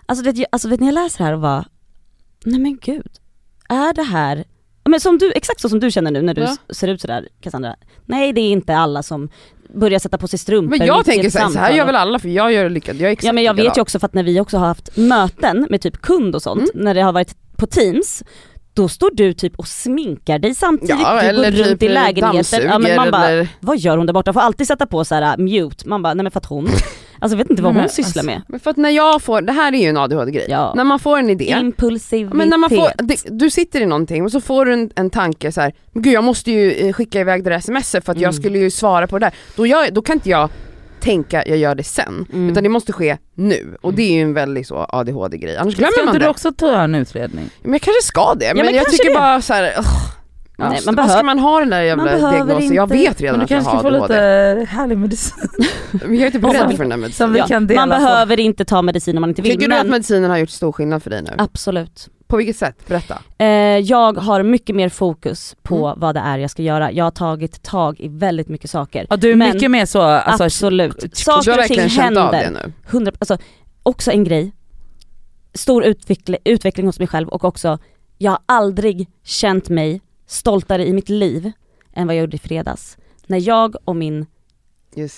Alltså vet, jag, alltså vet ni jag läser det här och bara, nej men gud, är det här, men som du, exakt så som du känner nu när du Ja. ser ut sådär Cassandra, nej det är inte alla som börjar sätta på sig strumpor Men jag tänker ett så här, gör väl alla för jag gör lyckat, jag är exakt Ja men jag vet ju också för att när vi också har haft möten med typ kund och sånt, Mm. när det har varit på teams, då står du typ och sminkar dig samtidigt, Ja du eller går runt typ i lägenheten. Ja, men man bara, eller... vad gör hon där borta? Får alltid sätta på så här uh, mute, man bara, nej men för att hon, alltså jag vet inte vad hon men sysslar alltså- med. Men för att när jag får, det här är ju en ADHD-grej, Ja. när man får en idé, Impulsivitet. men när man får, det, du sitter i någonting och så får du en, en tanke så här, gud jag måste ju eh, skicka iväg det där smset för att jag Mm. skulle ju svara på det där. Då, gör, då kan inte jag tänka jag gör det sen, Mm. utan det måste ske nu. Och det är ju en väldigt så ADHD-grej, annars glömmer Ska man inte det. du också ta en utredning? Men jag kanske ska det, men, men jag kanske tycker det. bara så här, ugh, Nej, man behöver- ska man ha den där jävla man behöver diagnosen? Jag inte- vet redan Men du att jag kanske har ska få ADHD. lite härlig medicin Men jag är inte beredd för den där medicinen. Ja, man på. behöver inte ta medicin om man inte vill. Tycker du att men medicinen har gjort stor skillnad för dig nu? Absolut. På vilket sätt? Berätta. Eh, jag har mycket mer fokus på Mm. vad det är jag ska göra. Jag har tagit tag i väldigt mycket saker. Ja, du är Men- mycket mer så, alltså, Absolut. Saker och ting känt av det händer. nu? 100, alltså, också en grej, stor utveckling, utveckling hos mig själv och också, jag har aldrig känt mig stoltare i mitt liv än vad jag gjorde i fredags. När jag och min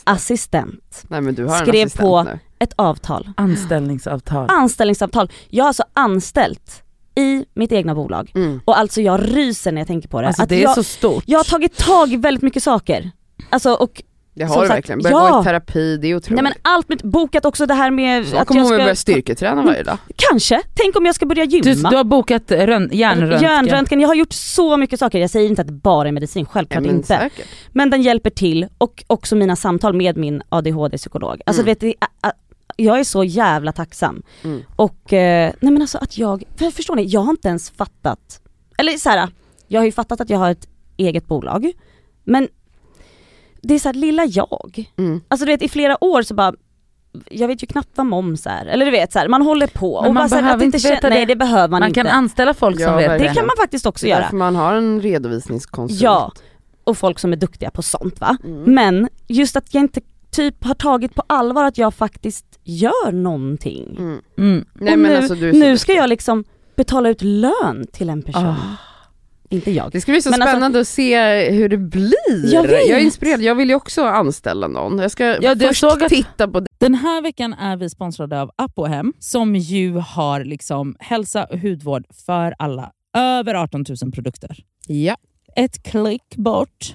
assistent, Nej men du har en skrev assistent på- nu. ett avtal, anställningsavtal. anställningsavtal. Jag har alltså anställt i mitt egna bolag Mm. och alltså jag ryser när jag tänker på det. Alltså att det är jag, så stort. jag har tagit tag i väldigt mycket saker. Alltså och, Det Som har du sagt, verkligen. Börjat ja. gå i terapi, det är otroligt. nej men allt med, bokat också det här med Så att kommer jag ska, börja styrketräna varje dag. kanske, tänk om jag ska börja gymma. du, du har bokat rön, hjärnröntgen. Hjärnröntgen, jag har gjort så mycket saker. Jag säger inte att det bara är medicin, Ja, självklart men inte. säkert. Men den hjälper till och också mina samtal med min ADHD-psykolog. Alltså Mm. vet jag är så jävla tacksam. Mm. Och eh, nej men alltså att jag, för förstår ni, jag har inte ens fattat, eller så här, jag har ju fattat att jag har ett eget bolag, men det är så här lilla jag. Mm. Alltså du vet i flera år så bara jag vet ju knappt vad moms är, eller du vet så här, man håller på Men och man bara så här, behöver att inte veta nej det. det behöver man, Man inte. kan anställa folk Ja, som vet det det. kan man faktiskt också Det göra. därför man har en redovisningskonsult. Ja, och folk som är duktiga på sånt va. Mm. Men just att jag inte typ har tagit på allvar att jag faktiskt gör någonting. Mm. Mm. Nej och men nu, alltså nu ska jag liksom betala ut lön till en person. Ah. Inte jag. Det ska bli så Men alltså- spännande att se hur det blir. Jag vet. jag är inspirerad, jag vill ju också anställa någon. Jag ska Ja, först såg att- titta på det. Den här veckan är vi sponsrade av Apohem som ju har liksom hälsa och hudvård för alla. Över 18 000 produkter. Ja. Ett klick bort.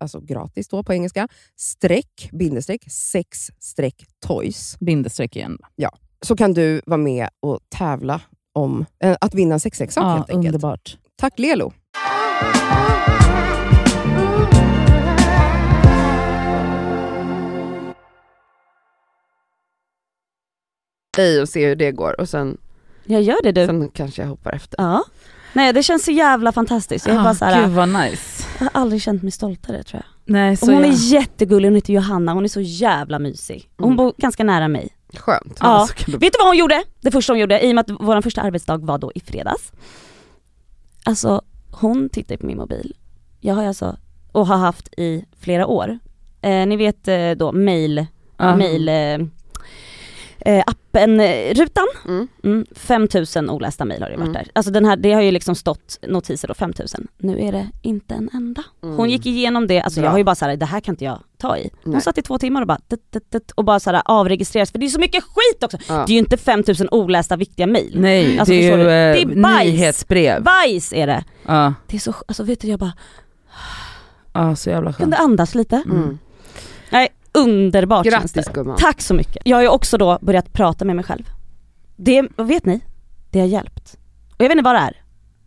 alltså gratis då på engelska, streck, bindestreck, sex streck toys. Bindestreck igen. Så kan du vara med och tävla om eh, att vinna en sexleksak Ja, helt enkelt. underbart. Tack Lelo! dig och se hur det går och sen, Jag gör det du. sen kanske jag hoppar efter. Ja. Nej det känns så jävla fantastiskt. Jag, är Ah, bara så här, Gud vad nice. Jag har aldrig känt mig stoltare tror jag. Nej, så Och hon jag- är jättegullig, hon heter Johanna, hon är så jävla mysig. Hon Mm. bor ganska nära mig. Skönt. Ja. Du- Vet du vad hon gjorde? Det första hon gjorde, i och med att vår första arbetsdag var då i fredags. Alltså hon tittar på min mobil. Jag har alltså, och har haft i flera år. Eh, ni vet eh, då mail, Ja. mail eh, eh, appen, eh, rutan. Mm. Mm, 5000 olästa mail har det varit Mm. där. Alltså den här, det har ju liksom stått notiser då 5000. Nu är det inte en enda. Hon Mm. gick igenom det, alltså Bra. jag har ju bara såhär, det här kan inte jag ta i. Hon Nej. satt i två timmar och bara, dit, dit, dit, och bara såhär avregistreras, för det är så mycket skit också. Ja. Det är ju inte 5000 olästa viktiga mail. Nej, Alltså, det är ju eh, Det är bajs. nyhetsbrev. Bajs är det. Ja, Det är så, alltså vet du jag bara ja, så jävla skönt. kunde andas lite. Mm. Nej, underbart känns Grattis det. gumman. Tack så mycket. Jag har ju också då börjat prata med mig själv. Det, vet ni, det har hjälpt. Och jag vet inte vad det är.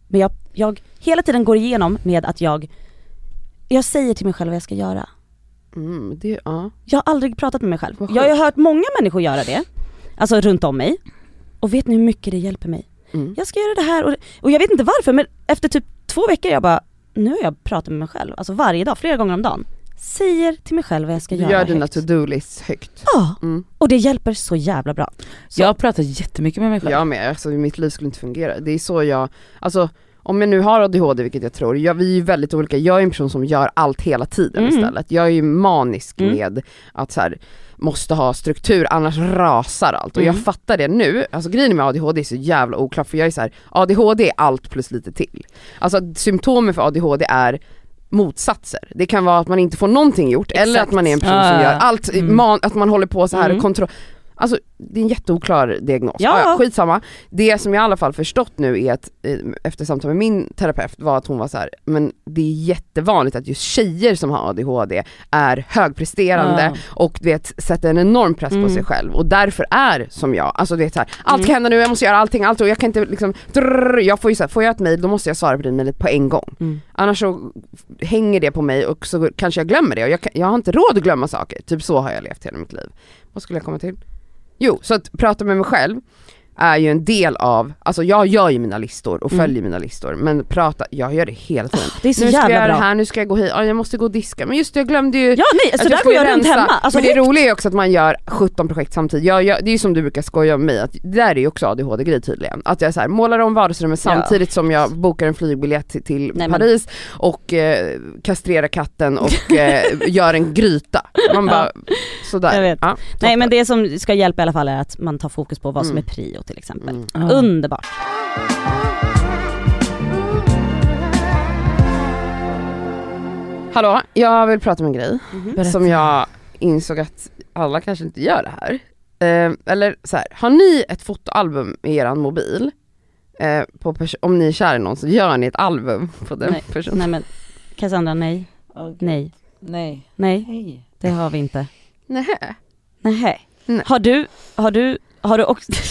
Men jag, jag hela tiden går igenom med att jag, jag säger till mig själv vad jag ska göra. Mm, det, ja. Jag har aldrig pratat med mig själv. Jag har ju hört många människor göra det, alltså runt om mig. Och vet ni hur mycket det hjälper mig? Mm. Jag ska göra det här och, och jag vet inte varför men efter typ två veckor jag bara, nu har jag pratat med mig själv, alltså varje dag, flera gånger om dagen. Säger till mig själv vad jag ska Du göra gör dina högt. to-do-list högt. Ja, Mm. och det hjälper så jävla bra. Så, Jag har pratat jättemycket med mig själv. Jag med, alltså mitt liv skulle inte fungera. Det är så jag, alltså om jag nu har ADHD, vilket jag tror, jag, vi är ju väldigt olika, jag är en person som gör allt hela tiden Mm. istället. Jag är ju manisk Mm. med att så här, måste ha struktur, annars rasar allt. Och jag Mm. fattar det nu, alltså grejen med ADHD är så jävla oklart för jag är så här, ADHD är allt plus lite till. Alltså symptomen för ADHD är motsatser. Det kan vara att man inte får någonting gjort eller Exakt. att man är en person som ja. gör allt, Mm. man, att man håller på så här Mm. och kontroll Alltså det är en jätteoklar diagnos. Ja. Ja. skitsamma. Det som jag i alla fall förstått nu är att eh, efter samtal med min terapeut var att hon var så här, men det är jättevanligt att just tjejer som har ADHD är högpresterande Ja. och du vet, sätter en enorm press Mm. på sig själv och därför är som jag, alltså du vet så här, allt Mm. kan hända nu, jag måste göra allting, allt och jag kan inte liksom, drrrr, jag får ju så här, får jag ett mail då måste jag svara på det mejlet på en gång. Mm. Annars så hänger det på mig och så kanske jag glömmer det och jag, jag har inte råd att glömma saker, typ så har jag levt hela mitt liv. Vad skulle jag komma till? Jo, så att prata med mig själv är ju en del av, alltså jag gör ju mina listor och Mm. följer mina listor men prata, jag gör det hela tiden. Det är så nu ska jag jävla göra det här, nu ska jag gå hit, ja, jag måste gå och diska, men just det jag glömde ju Ja nej, så att jag där ska går jag runt hemma. Alltså, men det roliga är också att man gör 17 projekt samtidigt. Jag, jag, det är ju som du brukar skoja med mig, att det där är ju också ADHD-grej tydligen. Att jag så här, målar om vardagsrummet Ja. samtidigt som jag bokar en flygbiljett till, till Nej, men- Paris och eh, kastrerar katten och eh, gör en gryta. Man bara, sådär. Jag vet. Ja, Nej men det som ska hjälpa i alla fall är att man tar fokus på vad som är Mm. Prio till exempel. Mm. Ja. Underbart. Hallå, jag vill prata om en grej Berätta. som jag insåg att alla kanske inte gör det här. Eh, eller så här, har ni ett fotoalbum i eran mobil, eh, på pers- om ni är kära i någon så gör ni ett album på den Nej, personen. nej men Cassandra nej, nej, Nej. nej Hej. det har vi inte. Nähä. Nej. Har du, har du, har du också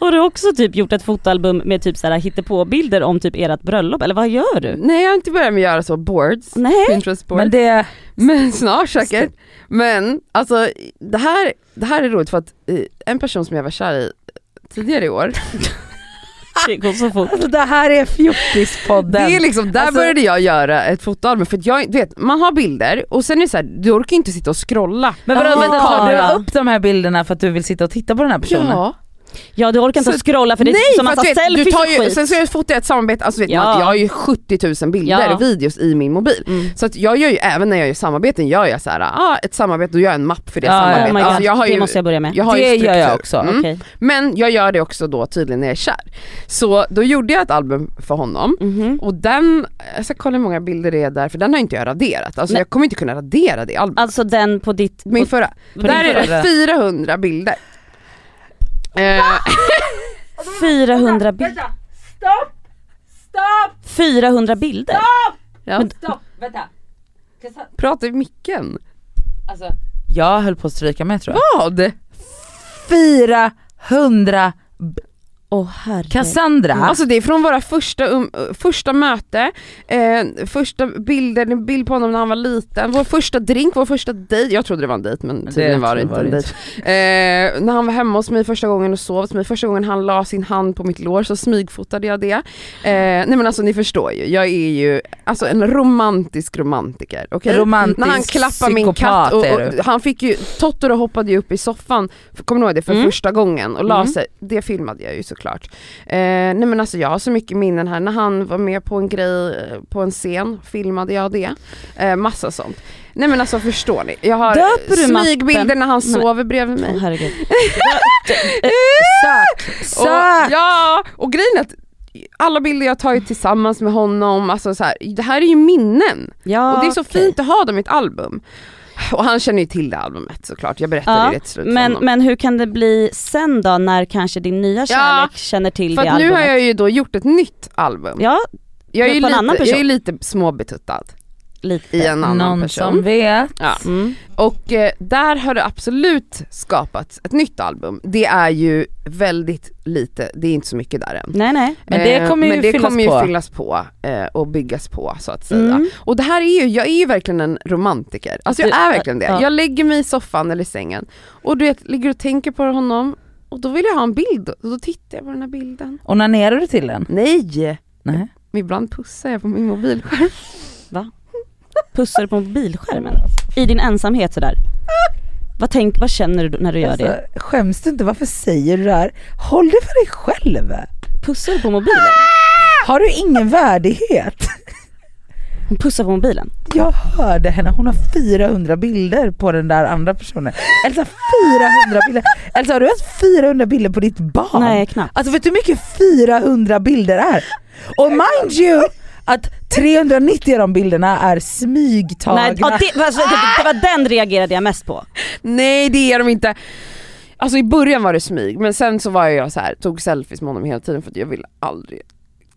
Har du också typ gjort ett fotoalbum med typ såhär hittepåbilder om typ ert bröllop eller vad gör du? Nej jag har inte börjat med att göra så boards, Nej. Pinterest boards. Men det, Men snart säkert. Men alltså det här, det här är roligt för att eh, en person som jag var kär i tidigare i år, Det går så fort. alltså det här är fjortispodden. det är liksom, där Alltså- började jag göra ett fotoalbum för att jag, du vet man har bilder och sen är det så här, du orkar inte sitta och scrolla. Men vadå, vänta, tar du upp de här bilderna för att du vill sitta och titta på den här personen? Ja. Ja du orkar inte Så- scrolla för det är Nej så för att massa du, vet, du selfies tar och ju, skit. sen så jag fotar jag ett samarbete, alltså vet Ja. man, jag har ju 70 000 bilder Ja. och videos i min mobil. Mm. Så att jag gör ju, även när jag gör samarbeten gör jag så här, ah, ett samarbete, då gör jag en mapp för det Ja, ja. samarbetet. Oh alltså jag har det ju, måste jag börja med. jag har Det ju gör jag också. Mm. Okej. Men jag gör det också då tydligen när jag är kär. Så då gjorde jag ett album för honom Mhm. och den, jag ska kolla hur många bilder det är där för den har inte jag raderat. Alltså Nej. jag kommer inte kunna radera det albumet. Alltså den på ditt... Min förra. på Där är det 400 bilder. Eh, 400 bilder. Stopp! Stopp! 400 bilder? ja. Men- Stopp! Vänta. Prata i micken. Alltså, jag höll på att stryka med tror jag. Vad? 400 Herregud. Cassandra. Alltså det är från våra första, um, första möte, eh, första bilder, en bild på honom när han var liten, vår första drink, vår första dejt, jag trodde det var en dejt men tydligen var det inte en dejt. Eh, när han var hemma hos mig första gången och sov hos mig, första gången han la sin hand på mitt lår så smygfotade jag det. Eh, nej men alltså ni förstår ju, jag är ju alltså en romantisk romantiker. okej? Romantisk När han klappar min katt och, och han fick ju, Totoro hoppade ju upp i soffan, kommer du ihåg det, för Mm. första gången och la Mm. sig, det filmade jag ju såklart. Eh, nej men alltså jag har så mycket minnen här, när han var med på en grej på en scen, filmade jag det. Eh, massa sånt. Nej men alltså förstår ni, jag har Döper du smygbilder mappen? när han sover bredvid mig. Herregud. Sök! Och, Sök! ja, och grejen är att alla bilder jag tagit tillsammans med honom, alltså så här, det här är ju minnen. Ja, och det är så okej. fint att ha dem i ett album. Och han känner ju till det albumet såklart, jag berättade Ja, det till slut för Men, honom. men hur kan det bli sen då när kanske din nya kärlek känner till För det att nu albumet? har jag ju då gjort ett nytt album. Ja, jag, är ju lite, jag är lite småbetuttad lite. i en annan Någon person. som vet. Ja. Mm. Och eh, där har det absolut skapats ett nytt album. Det är ju väldigt lite, det är inte så mycket där än. Nej nej. Men det Eh, kommer ju men det fyllas kommer ju på. fyllas på eh, och byggas på så att säga. Mm. Och det här är ju, jag är ju verkligen en romantiker. Alltså jag är verkligen det. ja. Jag lägger mig i soffan eller i sängen och du vet, ligger och tänker på honom och då vill jag ha en bild och då tittar jag på den här bilden. Onanerar du till den? Nej! Nej. Ibland pussar jag på min mobilskärm. Pussar på mobilskärmen? I din ensamhet sådär? Vad, tänk, vad känner du när du gör det? Alltså, skäms du inte? Varför säger du det här? Håll det för dig själv! Pussar du på mobilen? Har du ingen värdighet? Hon pussar på mobilen? Jag hörde henne, hon har 400 bilder på den där andra personen. Elsa 400 bilder! Elsa har du ens 400 bilder på ditt barn? Nej knappt. Alltså vet du hur mycket 400 bilder är? Och mind you att 390 av de bilderna är smygtagna. Nej, ja, det, alltså, det, det var den reagerade jag mest på. Nej det är de inte. alltså i början var det smyg men sen så var jag så här, tog selfies med honom hela tiden för att jag ville aldrig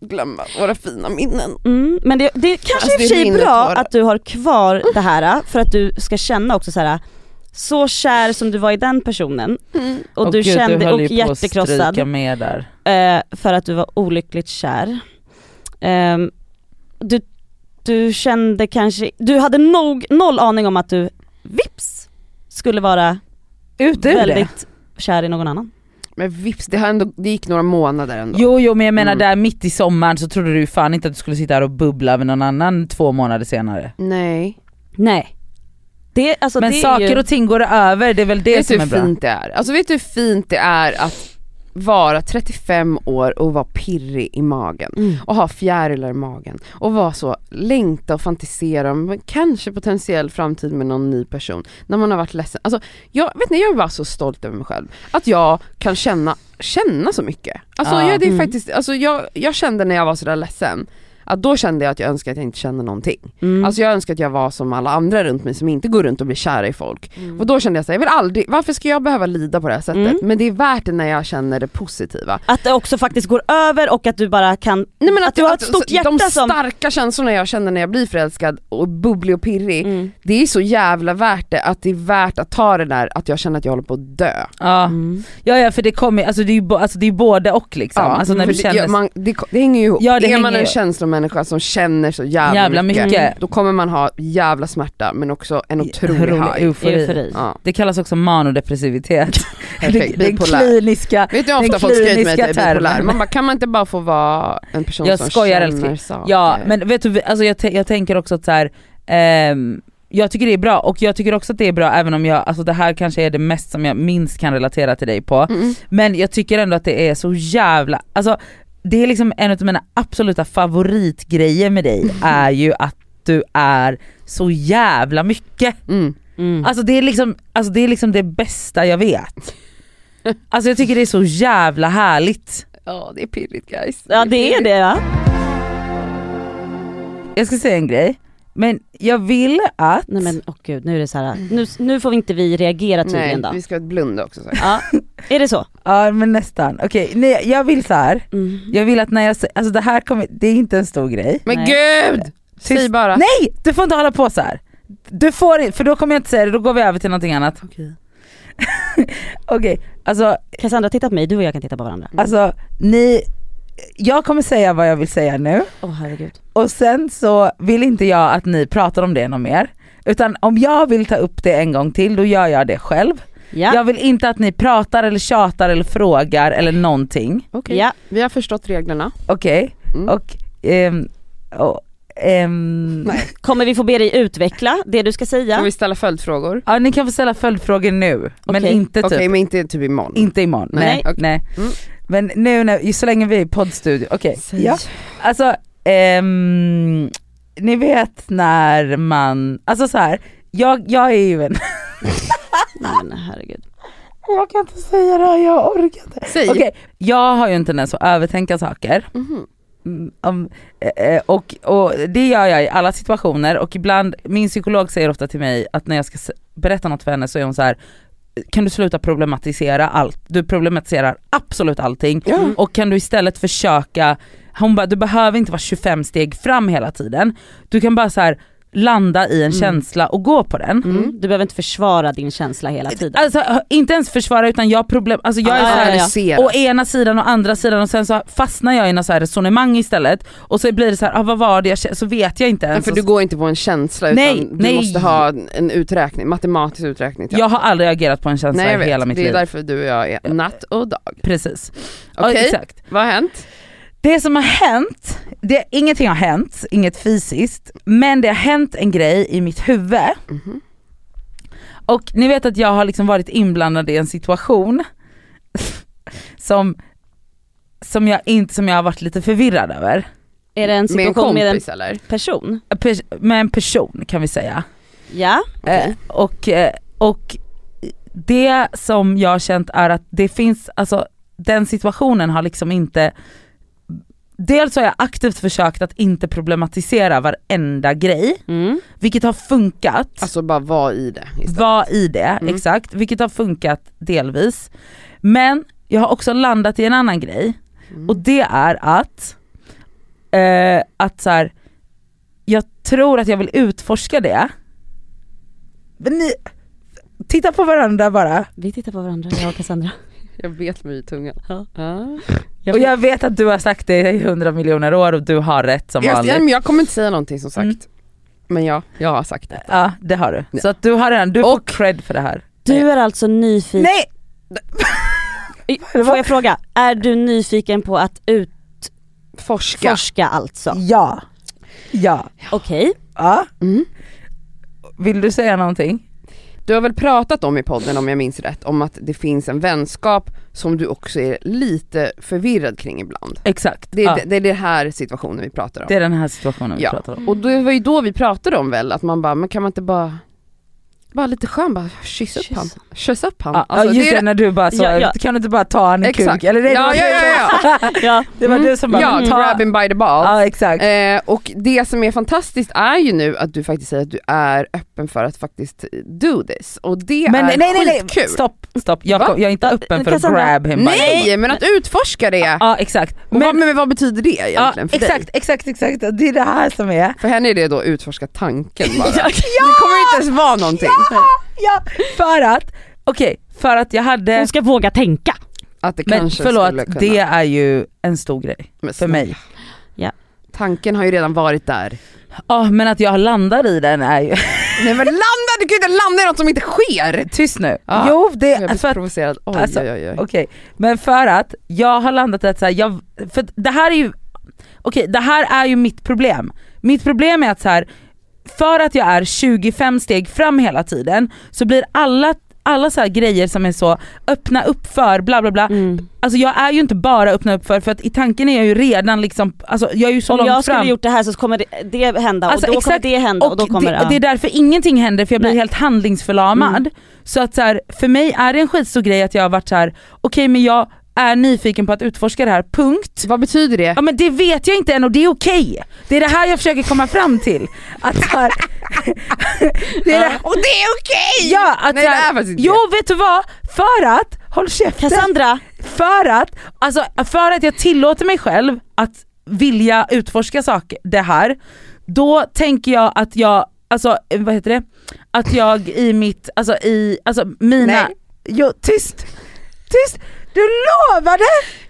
glömma våra fina minnen. Mm, men det, det kanske Alltså, i och det för sig är bra tårar. att du har kvar det här för att du ska känna också så här. så kär som du var i den personen och Åh du gud, kände höll och hjärtekrossad med där. eh, för att du var olyckligt kär. Ehm, du, du kände kanske, du hade nog, noll aning om att du vips skulle vara Ut ur det. väldigt kär i någon annan. Men vips, det, har ändå, det gick några månader ändå. Jo jo men jag menar Mm. där mitt i sommaren så trodde du ju fan inte att du skulle sitta här och bubbla med någon annan två månader senare. Nej. Nej. Det, alltså men det är saker ju, och ting går över, det är väl det vet du som är hur bra. fint det är? Alltså vet du hur fint det är att vara 35 år och vara pirrig i magen Mm. och ha fjärilar i magen och vara så, längta och fantisera om kanske potentiell framtid med någon ny person när man har varit ledsen. Alltså jag vet ni, jag är bara så stolt över mig själv. Att jag kan känna, känna så mycket. Alltså, Ja. jag, det är Mm. faktiskt, alltså jag, jag kände när jag var sådär ledsen att då kände jag att jag önskade att jag inte kände någonting. Mm. Alltså jag önskar att jag var som alla andra runt mig som inte går runt och blir kära i folk. Mm. Och då kände jag så här, jag vill aldrig, varför ska jag behöva lida på det här sättet? Mm. Men det är värt det när jag känner det positiva. Att det också faktiskt går över och att du bara kan, Nej, men att, du har ett stort hjärta de som... starka känslorna jag känner när jag blir förälskad och bubblig och pirrig, Mm. det är så jävla värt det att det är värt att ta det där att jag känner att jag håller på att dö. Ja. Ja ja för det kommer alltså det är ju alltså det är både och liksom. alltså när du det, känner, ja, man, det, det hänger ju ihop. Ja, det är man en ju- känslomänniska som känner så jävla, Jävla mycket. då kommer man ha jävla smärta men också en otrolig rolig high. eufori. Eufori. Ja, Det kallas också manodepressivitet. perfekt, Den bipolär. kliniska, Vet du hur ofta folk skriver till mig att jag kliniska är bipolär? termen. Man bara, kan man inte bara få vara en person Jag som skojar, känner älskling. saker? Ja men vet du, alltså jag, jag tänker också att så här, ehm, jag tycker det är bra och jag tycker också att det är bra även om jag, alltså det här kanske är det mest som jag minst kan relatera till dig på. Mm. Men jag tycker ändå att det är så jävla, alltså det är liksom en av mina absoluta favoritgrejer med dig är ju att du är så jävla mycket. Mm. Mm. Alltså det är liksom, alltså det, är liksom det bästa jag vet. Alltså jag tycker det är så jävla härligt. Ja det är pirrigt guys. Ja det är det ja. Jag ska säga en grej, men jag vill att, Nej men åh gud nu är det så här. Nu, nu får vi inte vi reagera Nej, tydligen då. vi ska blunda också. Så. Ja, är det så? ja men nästan, okej nej, jag vill så här. Mm. jag vill att när jag alltså det här kommer, det är inte en stor grej. Men Nej. gud! Säg bara. Nej! Du får inte hålla på så här. Du får inte, för då kommer jag inte säga det, då går vi över till någonting annat. Okej. Okej, alltså, Cassandra titta på mig, du och jag kan titta på varandra. alltså ni, jag kommer säga vad jag vill säga nu Åh herregud. och sen så vill inte jag att ni pratar om det något mer. Utan om jag vill ta upp det en gång till, då gör jag det själv. Ja. Jag vill inte att ni pratar eller tjatar eller frågar eller någonting. Okej, Ja. vi har förstått reglerna. Okej? Mm. Och, ehm, och ehm. Kommer vi få be dig utveckla det du ska säga? Får vi ställa följdfrågor? ja ni kan få ställa följdfrågor nu, men Okej. inte typ Okej men inte typ imorgon. Inte imorgon, nej. Nej. nej. Mm. Men nu när, så länge vi är i poddstudio, okej. Säg. Ja. Alltså, ehm, ni vet när man, alltså så här, jag, jag är ju en, Nej men herregud. jag kan inte säga det här, jag orkar inte. Säg. Okej, jag har ju en tendens att övertänka saker. Mhm. Mm, om, eh, och, och det gör jag i alla situationer och ibland, min psykolog säger ofta till mig att när jag ska berätta något för henne så är hon så här. Kan du sluta problematisera allt? Du problematiserar absolut allting Ja. och kan du istället försöka, hon bara du behöver inte vara 25 steg fram hela tiden, du kan bara så här landa i en Mm. känsla och gå på den. Mm. Du behöver inte försvara din känsla hela tiden. Alltså inte ens försvara utan jag problem, alltså jag är Ja, så här, ja, ja. Å ena sidan och andra sidan och sen så fastnar jag i något så här resonemang istället och så blir det så här, ah, vad var det jag kände? så vet jag inte Ja, ens. för du går inte på en känsla utan Nej, du nej. måste ha en uträkning, matematisk uträkning. till jag har aldrig agerat på en känsla Nej jag i hela mitt det är liv. därför du och jag är natt och dag. Precis. Okej, Ja, exakt. vad har hänt? Det som har hänt, det, ingenting har hänt, inget fysiskt, men det har hänt en grej i mitt huvud Mhm. och ni vet att jag har liksom varit inblandad i en situation som, som, jag inte, som jag har varit lite förvirrad över. Är det en Med en situation med en kompis eller? person? Pers- Med en person kan vi säga. Ja. Eh, och, eh, och det som jag har känt är att det finns, alltså den situationen har liksom inte dels har jag aktivt försökt att inte problematisera varenda grej, Mm. vilket har funkat. Alltså bara vara i det istället. Var i det, Mm. exakt. Vilket har funkat delvis. Men jag har också landat i en annan grej Mm. och det är att, eh, att så här, jag tror att jag vill utforska det. Men ni, titta på varandra bara. Vi tittar på varandra, jag och Cassandra. Jag vet mig i tungan. Ja. Ja. Och jag vet att du har sagt det i hundra miljoner år och du har rätt som vanligt. jag, jag kommer inte säga någonting som sagt. Mm. Men ja, jag har sagt det. Ja det har du. Ja. Så att du har redan, du får Och- cred för det här. Du är alltså nyfiken, Nej! får jag fråga, är du nyfiken på att Forska. utforska alltså? Ja. Ja. Okej, ja. Mm. Vill du säga någonting? Du har väl pratat om i podden om jag minns rätt, om att det finns en vänskap som du också är lite förvirrad kring ibland. Exakt. Det är, ja. det, det är den här situationen vi pratar om. det är den här situationen vi Ja. pratar om. Och det var ju då vi pratade om väl, att man bara, men kan man inte bara bara lite skön, bara kyss upp han. Kyss upp han. Ja, Alltså, just det det, är- när du bara så, Ja, ja. kan du inte bara ta i Exakt. kuk? Eller det, Ja, var ja, ja, ja. ja. det var Mm. du som bara, Ja, ta. grab him by the balls. Ja exakt. Eh, och det som är fantastiskt är ju nu att du faktiskt säger att du är öppen för att faktiskt do this. Och det Men är nej nej nej, skitkul. stopp, stopp. Jag, jag är inte öppen för att grab him by the Nej, men att utforska det. Ja exakt. Och vad, men vad betyder det ja, egentligen för exakt, dig? exakt, exakt. Det är det här som är. För henne är det då utforska tanken bara. Ja. Det kommer inte ens vara någonting. Ja, för att, okej, för att jag hade, Hon ska våga tänka. Att det men kanske förlåt, skulle kunna. det är ju en stor grej Men för mig. Tanken har ju redan varit där. Ja men att jag landar i den är ju, Nej men landa, du kan ju inte landa i något som inte sker! tyst nu. Ja. Jo det, Jag blir för att provocerad, oj alltså, oj oj. oj. Okej, men för att jag har landat i att så här, jag, för det här är ju, okej det här är ju mitt problem. Mitt problem är att så här, för att jag är 25 steg fram hela tiden så blir alla alla så här grejer som är så öppna upp för bla bla bla, Mm. alltså jag är ju inte bara öppna upp för för att i tanken är jag ju redan liksom, alltså jag är ju så Om långt jag skulle fram. gjort det här så kommer det, det hända Alltså, och då kommer exakt. det hända och, Och då kommer det, ja. det är därför ingenting händer för jag blir Nej. helt handlingsförlamad. Mm. Så att så här, för mig är det en skitstor grej att jag har varit så här: okej men jag är nyfiken på att utforska det här, punkt. Vad betyder det? Ja men det vet jag inte än och det är okej. Det är det här jag försöker komma fram till. Att här, det är det, Och det är okej! ja, att Nej det är faktiskt inte Jo vet du vad? För att, håll käften. Cassandra, För att, alltså, för att jag tillåter mig själv att vilja utforska saker, det här, då tänker jag att jag, alltså vad heter det? Att jag i mitt, alltså i, alltså mina, Nej. jo tyst, tyst, du lovade!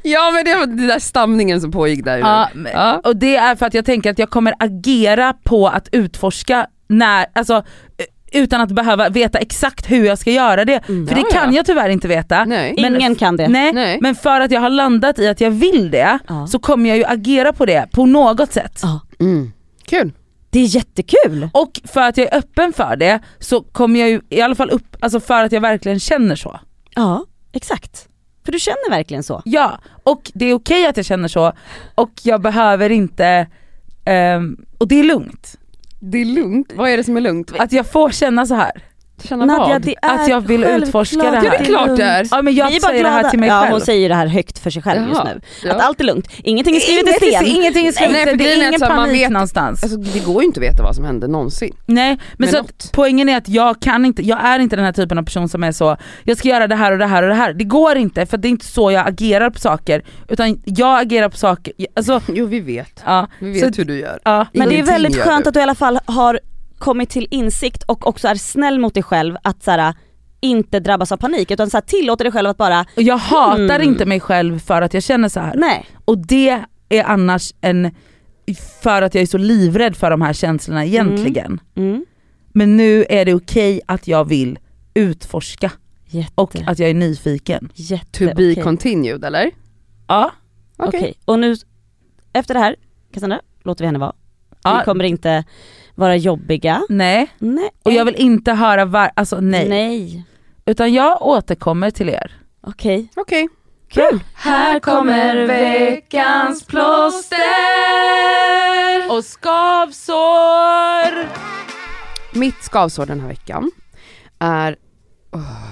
Ja men det var den där stamningen som pågick där Ja, men- Ja. och det är för att jag tänker att jag kommer agera på att utforska när, alltså eh, utan att behöva veta exakt hur jag ska göra det. Mm. För det kan ja. jag tyvärr inte veta. Nej. Men- ingen kan det. Nej, Nej. men för att jag har landat i att jag vill det Ja. så kommer jag ju agera på det på något sätt. Ja. Mm. Kul. Det är jättekul. Och för att jag är öppen för det så kommer jag ju i alla fall upp, alltså för att jag verkligen känner så. Ja, exakt. För du känner verkligen så. Ja, och det är okej att jag känner så och jag behöver inte, ehm, och det är lugnt. Det är lugnt. Vad är det som är lugnt? Att jag får känna så här. Känna Nadja, vad? det är Att jag vill utforska det här. Det är klart det är. Ja men jag Vi är bara säger det här glada. till mig ja, själv. hon säger det här högt för sig själv just Jaha. nu. Ja. Att allt är lugnt. Ingenting är skrivet i Inget är- sten. Ingenting är skrivet Nej, för det är ingen så här, man panik vet- någonstans. Alltså det går ju inte att veta vad som hände någonsin. Nej men så att poängen är att jag kan inte, jag är inte den här typen av person som är så, jag ska göra det här och det här och det här. Det går inte för det är inte så jag agerar på saker. Utan jag agerar på saker, alltså Jo vi vet. ja. Vi Så- vet hur du gör. ja. Men det är väldigt skönt du. att du i alla fall har kommit till insikt och också är snäll mot dig själv att så här, inte drabbas av panik utan så här, tillåter dig själv att bara, Och jag hatar Mm. inte mig själv för att jag känner så här. nej. Och det är annars en, för att jag är så livrädd för de här känslorna egentligen. Mm. Men nu är det okej att jag vill utforska Jätte, och att jag är nyfiken. jätte, To be okej. continued eller? Ja, Okej, och nu efter det här, Cassandra, låter vi henne vara. Ja. Vi kommer inte vara jobbiga. nej. Nej. Och jag vill inte höra var, alltså nej. Nej. Utan jag återkommer till er. Okej. Okej. Kul. Här kommer veckans plåster och skavsår. Mitt skavsår den här veckan är åh,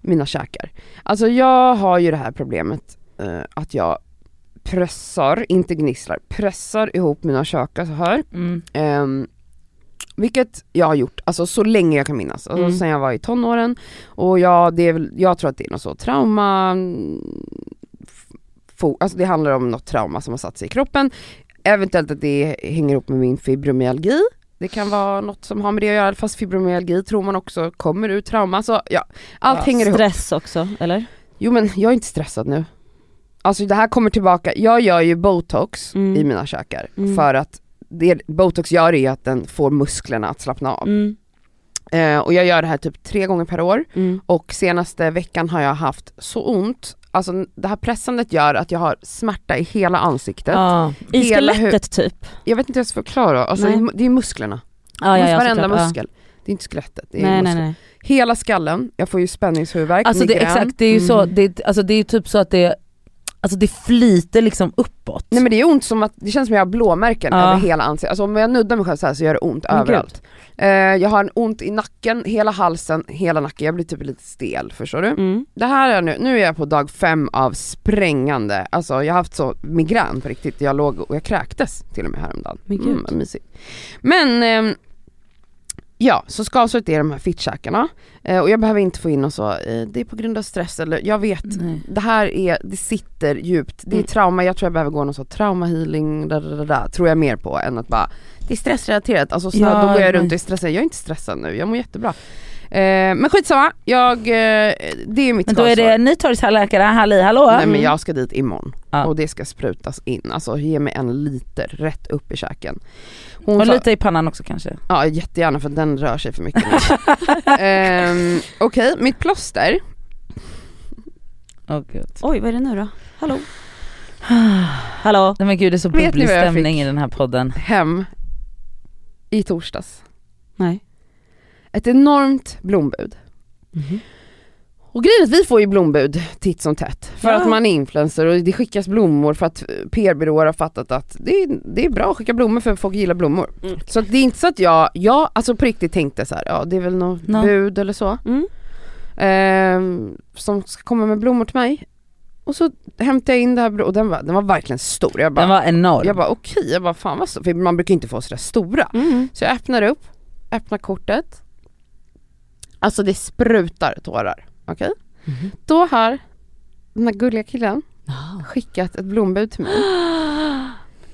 mina käkar. Alltså jag har ju det här problemet eh, att jag pressar, inte gnisslar, pressar ihop mina käkar så här. Mm. Ehm, vilket jag har gjort, alltså så länge jag kan minnas, alltså Mm. sen jag var i tonåren. Och jag, det är jag tror att det är något så trauma, fo, alltså det handlar om något trauma som har satt sig i kroppen. Eventuellt att det hänger ihop med min fibromyalgi. Det kan vara något som har med det att göra, fast fibromyalgi tror man också kommer ur trauma. Så ja, allt Ja, hänger ihop. Stress också, eller? Jo men jag är inte stressad nu. Alltså det här kommer tillbaka, jag gör ju botox Mm. i mina käkar Mm. för att det botox gör är att den får musklerna att slappna av. Mm. Eh, och jag gör det här typ tre gånger per år Mm. och senaste veckan har jag haft så ont, alltså det här pressandet gör att jag har smärta i hela ansiktet. Ja. I Hela skelettet typ? Jag vet inte hur jag ska förklara, alltså Nej. det är- det musklerna. Ja, ja, ja, Varenda såklart, muskel. Det är inte skelettet, det är Nej, nej, muskler. nej. Hela skallen, jag får ju spänningshuvudvärk, Alltså det, migrän. exakt, det är ju så, Mm. det, alltså det är typ så att det, alltså det flyter liksom uppåt. Nej men det är ont som att, det känns som jag har blåmärken Ja. över hela ansiktet, alltså om jag nuddar mig själv så så gör det ont Men överallt. Eh, jag har en ont i nacken, hela halsen, hela nacken, jag blir typ lite stel, förstår du? Mm. Det här är nu, nu är jag på dag fem av sprängande, alltså jag har haft så migrän på riktigt, jag låg och jag kräktes till och med häromdagen. Men gud. Mm, mysigt. Men ehm, Ja, så skavsåret är de här fittkäkarna eh, och jag behöver inte få in och så, eh, det är på grund av stress eller jag vet Nej. det här är, det sitter djupt, det är Mm. trauma, jag tror jag behöver gå någon sån traumahealing, da, da, da, da, tror jag mer på än att bara, det är stressrelaterat, alltså så Ja, då går jag runt och är stressad, jag är inte stressad nu, jag mår jättebra. Eh, men skitsamma, jag, eh, det är mitt Men då är det nytorgstandläkare, halli hallå? Nej men jag ska dit imorgon Ja. och det ska sprutas in, alltså ge mig en liter rätt upp i käken. Hon Och sa- lite i pannan också kanske. Ja jättegärna för den rör sig för mycket. Ehm, Okej, mitt plåster, Åh gud. Oj, vad är det nu då? Hallå? Hallå? Nej men gud det är så bubblig stämning i den här podden. hem i torsdags. Nej. Ett enormt blombud. Mhm. Och grejen är att vi får ju blombud titt som tätt. För Ja. att man är influencer och det skickas blommor för att PR-byråer har fattat att det är, det är bra att skicka blommor för folk gillar blommor. Mm. Så det är inte så att jag, jag alltså på riktigt tänkte så här, ja det är väl något Nå. bud eller så. Mm. ehm, som ska komma med blommor till mig. Och så hämtade jag in det här och den var, den var verkligen stor. Jag bara, Den var enorm. jag bara okej, jag bara fan vad stor, för man brukar inte få sådär stora. Mm. Så jag öppnar upp, öppnar kortet. Alltså det sprutar tårar. Okej? Mhm. Då har den här gulliga killen Ah. skickat ett blombud till mig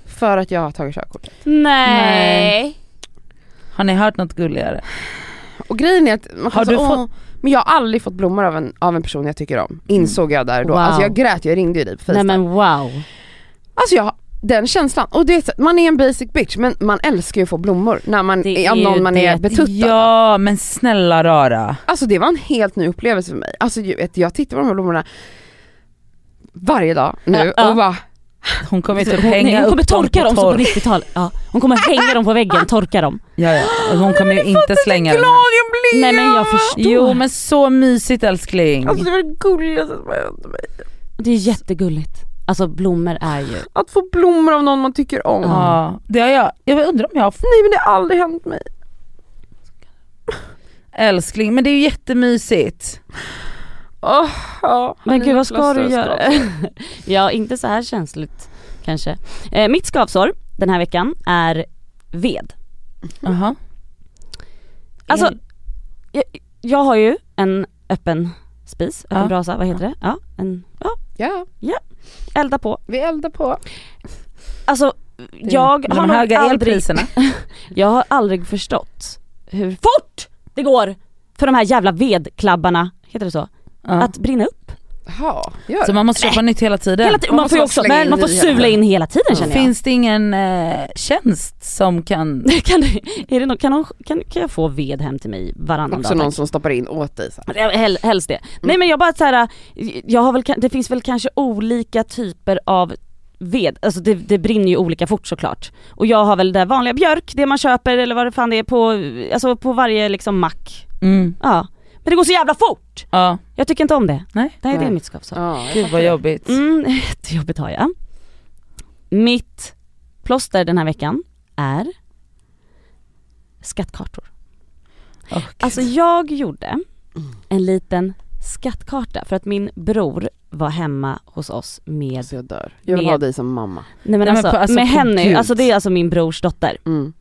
för att jag har tagit körkortet. Nej. Har ni hört något gulligare? Och grejen är att man Har så, du fått- men jag har aldrig fått blommor av en, av en person jag tycker om. Insåg jag där då. Wow. Alltså jag grät, jag ringde ju dig på Nej FaceTime. men wow. Alltså jag, den känslan, och det är, man är en basic bitch men man älskar ju att få blommor när man Det är av är någon man är det. betuttad av. Ja men snälla rara. Alltså det var en helt ny upplevelse för mig. Alltså jag tittar på de här blommorna varje dag nu Ja, ja. och bara Hon kommer ju typ hänga nej, hon upp kommer torka dem så på tork. 90-tal. Ja. Hon kommer hänga dem på väggen, torka dem. Ja, ja. Hon kommer ju inte slänga här. jag blev! Nej men jag förstår. Jo men så mysigt älskling. Alltså det var det gulligaste som hände mig. Det är jättegulligt. Alltså blommor är ju... Att få blommor av någon man tycker om. Ja, det har jag. Jag undrar om jag har fått Nej men det har aldrig hänt mig. älskling, men det är ju jättemysigt. Åh, ja. Men gud vad ska du göra? ja inte så här känsligt kanske. Eh, mitt skavsår den här veckan är ved. Jaha. Alltså Är- jag, jag har ju en öppen spis, Ja. brasa, vad heter det? Ja, en, ja, Ja, elda på. vi eldar på. Alltså jag Med har nog aldrig, jag har aldrig förstått hur fort det går för de här jävla vedklabbarna, heter det så? Ja. Att brinna upp. Gör Så man måste köpa nytt hela tiden. Hela. Man Man får också, in man får sula in hela tiden känner jag. Finns det ingen eh, tjänst som kan... kan, är det någon, kan, någon, kan, kan jag få ved hem till mig varannan Också dag? någon tack? som stoppar in åt dig så här. Hel, helst det. Nej men jag bara såhär, jag har väl, det finns väl kanske olika typer av ved, alltså det, det brinner ju olika fort såklart. Och jag har väl det vanliga björk, det man köper eller vad det fan det är på, alltså på varje liksom mack. Mm. Ja. Men det går så jävla fort! Ja, Jag tycker inte om det. nej. Nej det är mitt skavsår. Ja, Gud vad det. jobbigt. Mm, jättejobbigt har jag. Mitt plåster den här veckan är skattkartor. Gud. Alltså jag gjorde en liten skattkarta för att min bror var hemma hos oss med, Alltså jag dör. Jag vill Med- ha dig som mamma. nej men, Nej, men alltså, alltså, med Gud. alltså det är alltså min brors dotter. Mm.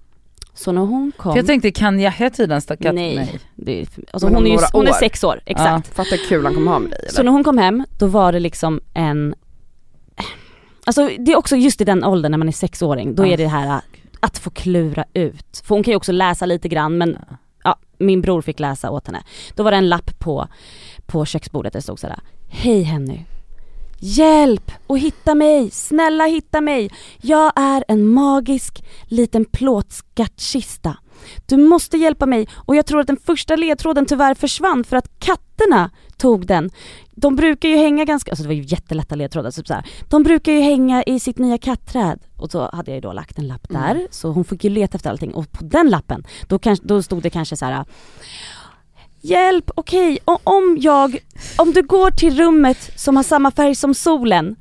Så när hon kom, För jag tänkte kan Yahya tyda en stackare? nej, Det är, alltså hon, är ju, hon är sex år, exakt. Fatta hur kul han kommer ha med dig Så eller? när hon kom hem, då var det liksom en Alltså det är också just i den åldern när man är sexåring, då Ah. är det här att få klura ut. För hon kan ju också läsa lite grann men ja, min bror fick läsa åt henne. Då var det en lapp på, på köksbordet där det stod såhär Hej Henny Hjälp och hitta mig, snälla hitta mig. Jag är en magisk liten plåtskattkista. Du måste hjälpa mig och jag tror att den första ledtråden tyvärr försvann för att katterna tog den. De brukar ju hänga ganska, alltså det var ju jättelätta ledtrådar, typ så här. De brukar ju hänga i sitt nya kattträd. Och så hade jag ju då lagt en lapp där, så hon fick ju leta efter allting. Och på den lappen, då, kanske, då stod det kanske så här. Hjälp, okej, okay. om jag, om du går till rummet som har samma färg som solen,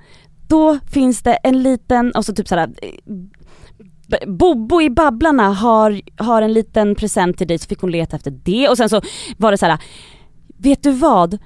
då finns det en liten, och så typ såhär eh, Bobo i Babblarna har, har en liten present till dig, så fick hon leta efter det och sen så var det så här. vet du vad?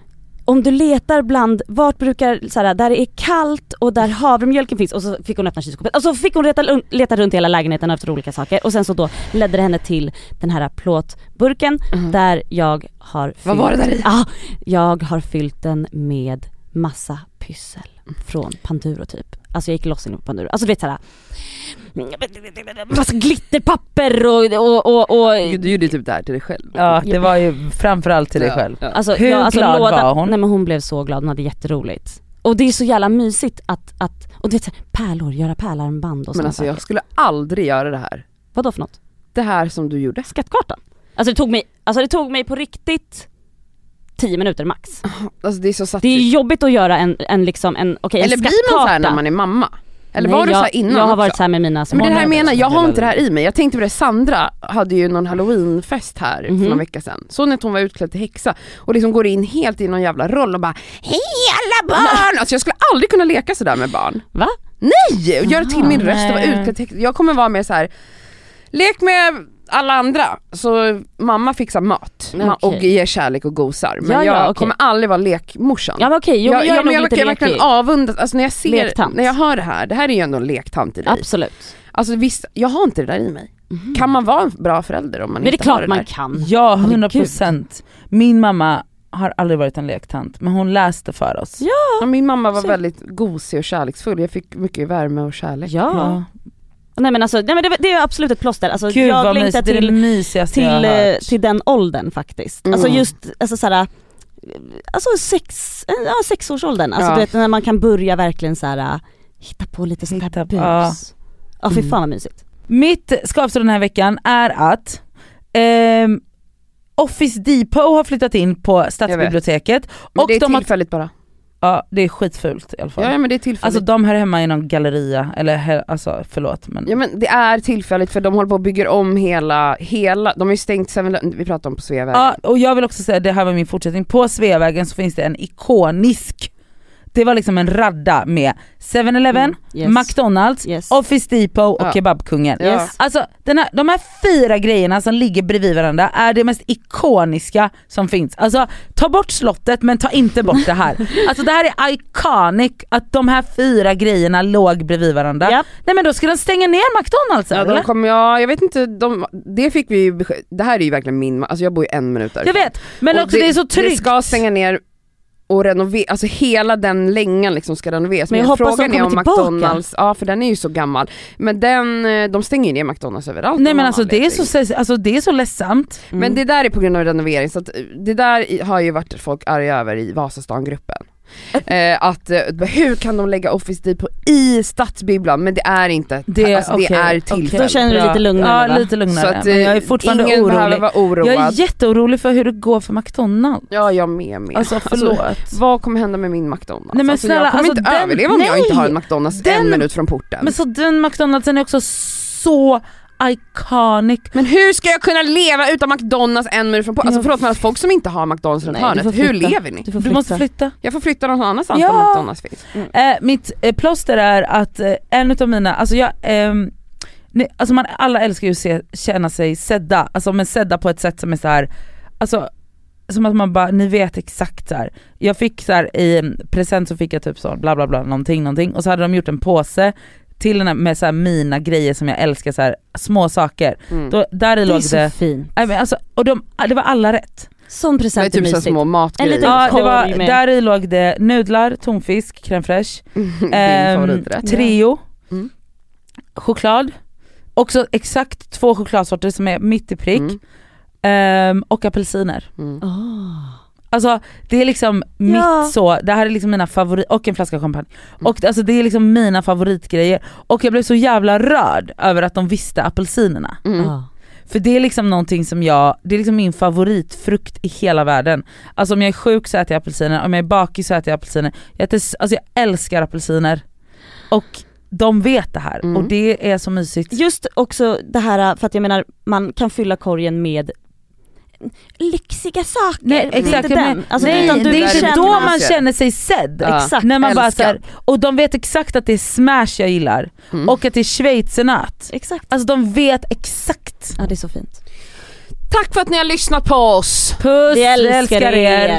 Om du letar bland, vart brukar, så här, där det är kallt och där havremjölken finns. Och så fick hon öppna kylskåpet. Och så fick hon leta, leta runt hela lägenheten efter olika saker. Och sen så då ledde det henne till den här plåtburken där jag har fyllt, Vad var det där i? Ja, jag har fyllt den med massa pyssel från Panduro typ. Alltså jag gick loss inne på Panduro. Alltså du vet såhär Massa glitterpapper och, och, och, och du gjorde ju typ det här till dig själv. Ja det var ju framförallt till dig själv. Ja. Alltså, Hur ja, alltså glad lådan, var hon? Nej men hon blev så glad, hon hade jätteroligt. Och det är så jävla mysigt att, att och du vet så här, pärlor, göra pärlarmband och Men alltså saker. jag skulle aldrig göra det här. Vadå för något? Det här som du gjorde. Skattkartan? Alltså det tog mig, alltså det tog mig på riktigt 10 minuter max. Alltså det är så satt Det är jobbigt att göra en, en liksom, en, okej en Eller blir man så här när man är mamma? Eller Nej, var du jag, så innan Jag har också? varit så här med mina Men det här menar jag, har inte det här i mig. Jag tänkte på det, Sandra hade ju någon halloweenfest här för Mhm. någon vecka sedan. Så när hon var utklädd till häxa och liksom går in helt i någon jävla roll och bara Hej alla barn! Alltså jag skulle aldrig kunna leka sådär med barn. Va? Nej! Och göra till min röst och vara utklädd till häxa. Jag kommer vara mer så här. lek med alla andra. Så mamma fixar mat Ma- och ger kärlek och gosar. Men Ja, ja, jag okej. kommer aldrig vara lekmorsan. Ja men okej, jo, jag, jag, jag, är jag, jag verkligen avundas, alltså när jag ser, Lektant. när jag hör det här, det här är ju ändå en lektant i dig. Absolut. Alltså visst, jag har inte det där i mig. Kan man vara en bra förälder om man Men det är inte har klart det man där? kan. Ja, Herregud. 100 procent. Min mamma har aldrig varit en lektant men hon läste för oss. Ja. Ja, min mamma var Så. väldigt gosig och kärleksfull, jag fick mycket värme och kärlek. Ja. Nej men alltså, nej, men det, det är absolut ett plåster. Alltså, Gud jag längtar till, till, har eh, till den åldern faktiskt. Mm. Alltså just, alltså såhär, alltså sex, eh, ja, sexårsåldern. Alltså Ja. du vet när man kan börja verkligen såhär hitta på lite sånt här bus. ja. Ja fy Mm. fan vad mysigt. Mitt skavsår den här veckan är att ehm, Office Depot har flyttat in på Stadsbiblioteket Men och det är de har, tillfälligt bara. Ja det är skitfult i alla fall. Ja, ja men det är tillfälligt. Alltså de hör hemma i någon galleria, eller alltså förlåt men Ja men det är tillfälligt för de håller på och bygger om hela, hela, de har ju stängt, Seven- vi pratar om på Sveavägen. Ja och jag vill också säga, det här var min fortsättning, på Sveavägen så finns det en ikonisk, det var liksom en radda med 7-Eleven, Mm, yes. McDonalds, Yes. Office Depot och Ja. Kebabkungen. Yes. Alltså här, de här fyra grejerna som ligger bredvid varandra är det mest ikoniska som finns. Alltså ta bort slottet men ta inte bort det här. Alltså det här är iconic att de här fyra grejerna låg bredvid varandra. Japp. Nej men då ska de stänga ner McDonalds Ja, eller? kommer, ja jag vet inte, de, det fick vi ju besked, det här är ju verkligen min, alltså jag bor ju en minut Jag därifrån. vet, men också det, är så Det tryggt. ska stänga ner och renovera, alltså hela den längan liksom ska renoveras. Men jag hoppas frågan de är om tillbaka. McDonalds, ja för den är ju så gammal. Men den, eh, de stänger ju ner McDonalds överallt. Nej men alltså det, är så, alltså det är så ledsamt. Mm. Men det där är på grund av renovering, så att eh, det där har ju varit folk arga över i Vasastan-gruppen. Eh, att eh, hur kan de lägga Office Depot i stadsbibblan? Men det är inte, Det, alltså, det okej, är tillfälligt. Då känner du dig lite lugnare, Ja va? lite lugnare. Så att men jag är eh, fortfarande ingen orolig. vara oroad. Jag är jätteorolig för hur det går för McDonalds. Ja jag med med. Alltså förlåt. vad kommer hända med min McDonalds? Nej, men alltså, snälla, jag kommer alltså, inte den- överleva om jag nej! inte har en McDonalds en Den- minut från porten. men så den McDonaldsen är också så iconic. Men hur ska jag kunna leva utan McDonalds en minut från porten? Alltså förlåt men folk som inte har McDonalds runt Nej, hörnet, hur lever ni? Du får Du måste flytta. Jag får flytta någon annanstans Ja. där McDonalds finns. Eh, mitt eh, plåster är att eh, en utav mina, alltså jag, ehm, ni, alltså man, alla älskar ju att se, känna sig sedda, alltså men sedda på ett sätt som är så här, alltså som att man bara, ni vet exakt så här. Jag fick så här i en present så fick jag typ så bla bla bla någonting någonting och så hade de gjort en påse till den här med så här mina grejer som jag älskar, så här, små saker. Mm. Då, där i Det är låg så det, fint. nej, men alltså, och de, det var alla rätt. Som Det är present är typ så små matgrejer. En liten- Ja, det var, med- där i låg det nudlar, tonfisk, crème fraîche, ehm. Treo, Mm. choklad, också exakt två chokladsorter som är mitt i prick, Mm. ehm, och apelsiner. Mm. Ah. Alltså det är liksom Ja. mitt så, det här är liksom mina favorit, och en flaska champagne. Mm. Och alltså det är liksom mina favoritgrejer. Och jag blev så jävla rörd över att de visste apelsinerna. Mm. Ah. För det är liksom någonting som jag, det är liksom min favoritfrukt i hela världen. Alltså om jag är sjuk så äter jag apelsiner, om jag är bakis så äter jag apelsiner. Jag, äter, alltså jag älskar apelsiner. Och de vet det här Mm. och det är så mysigt. Just också det här, för att jag menar man kan fylla korgen med lyxiga saker. Nej, Det är exakt, inte Alltså, Nej, du det är inte då man känner sig sedd. Ja. Exakt. När man bara Älskar. så här, och de vet exakt att det är smash jag gillar Mm. och att det är schweizernöt. Exakt. Alltså de vet exakt. Ja det är så fint. Tack för att ni har lyssnat på oss! Puss, Vi älskar, er.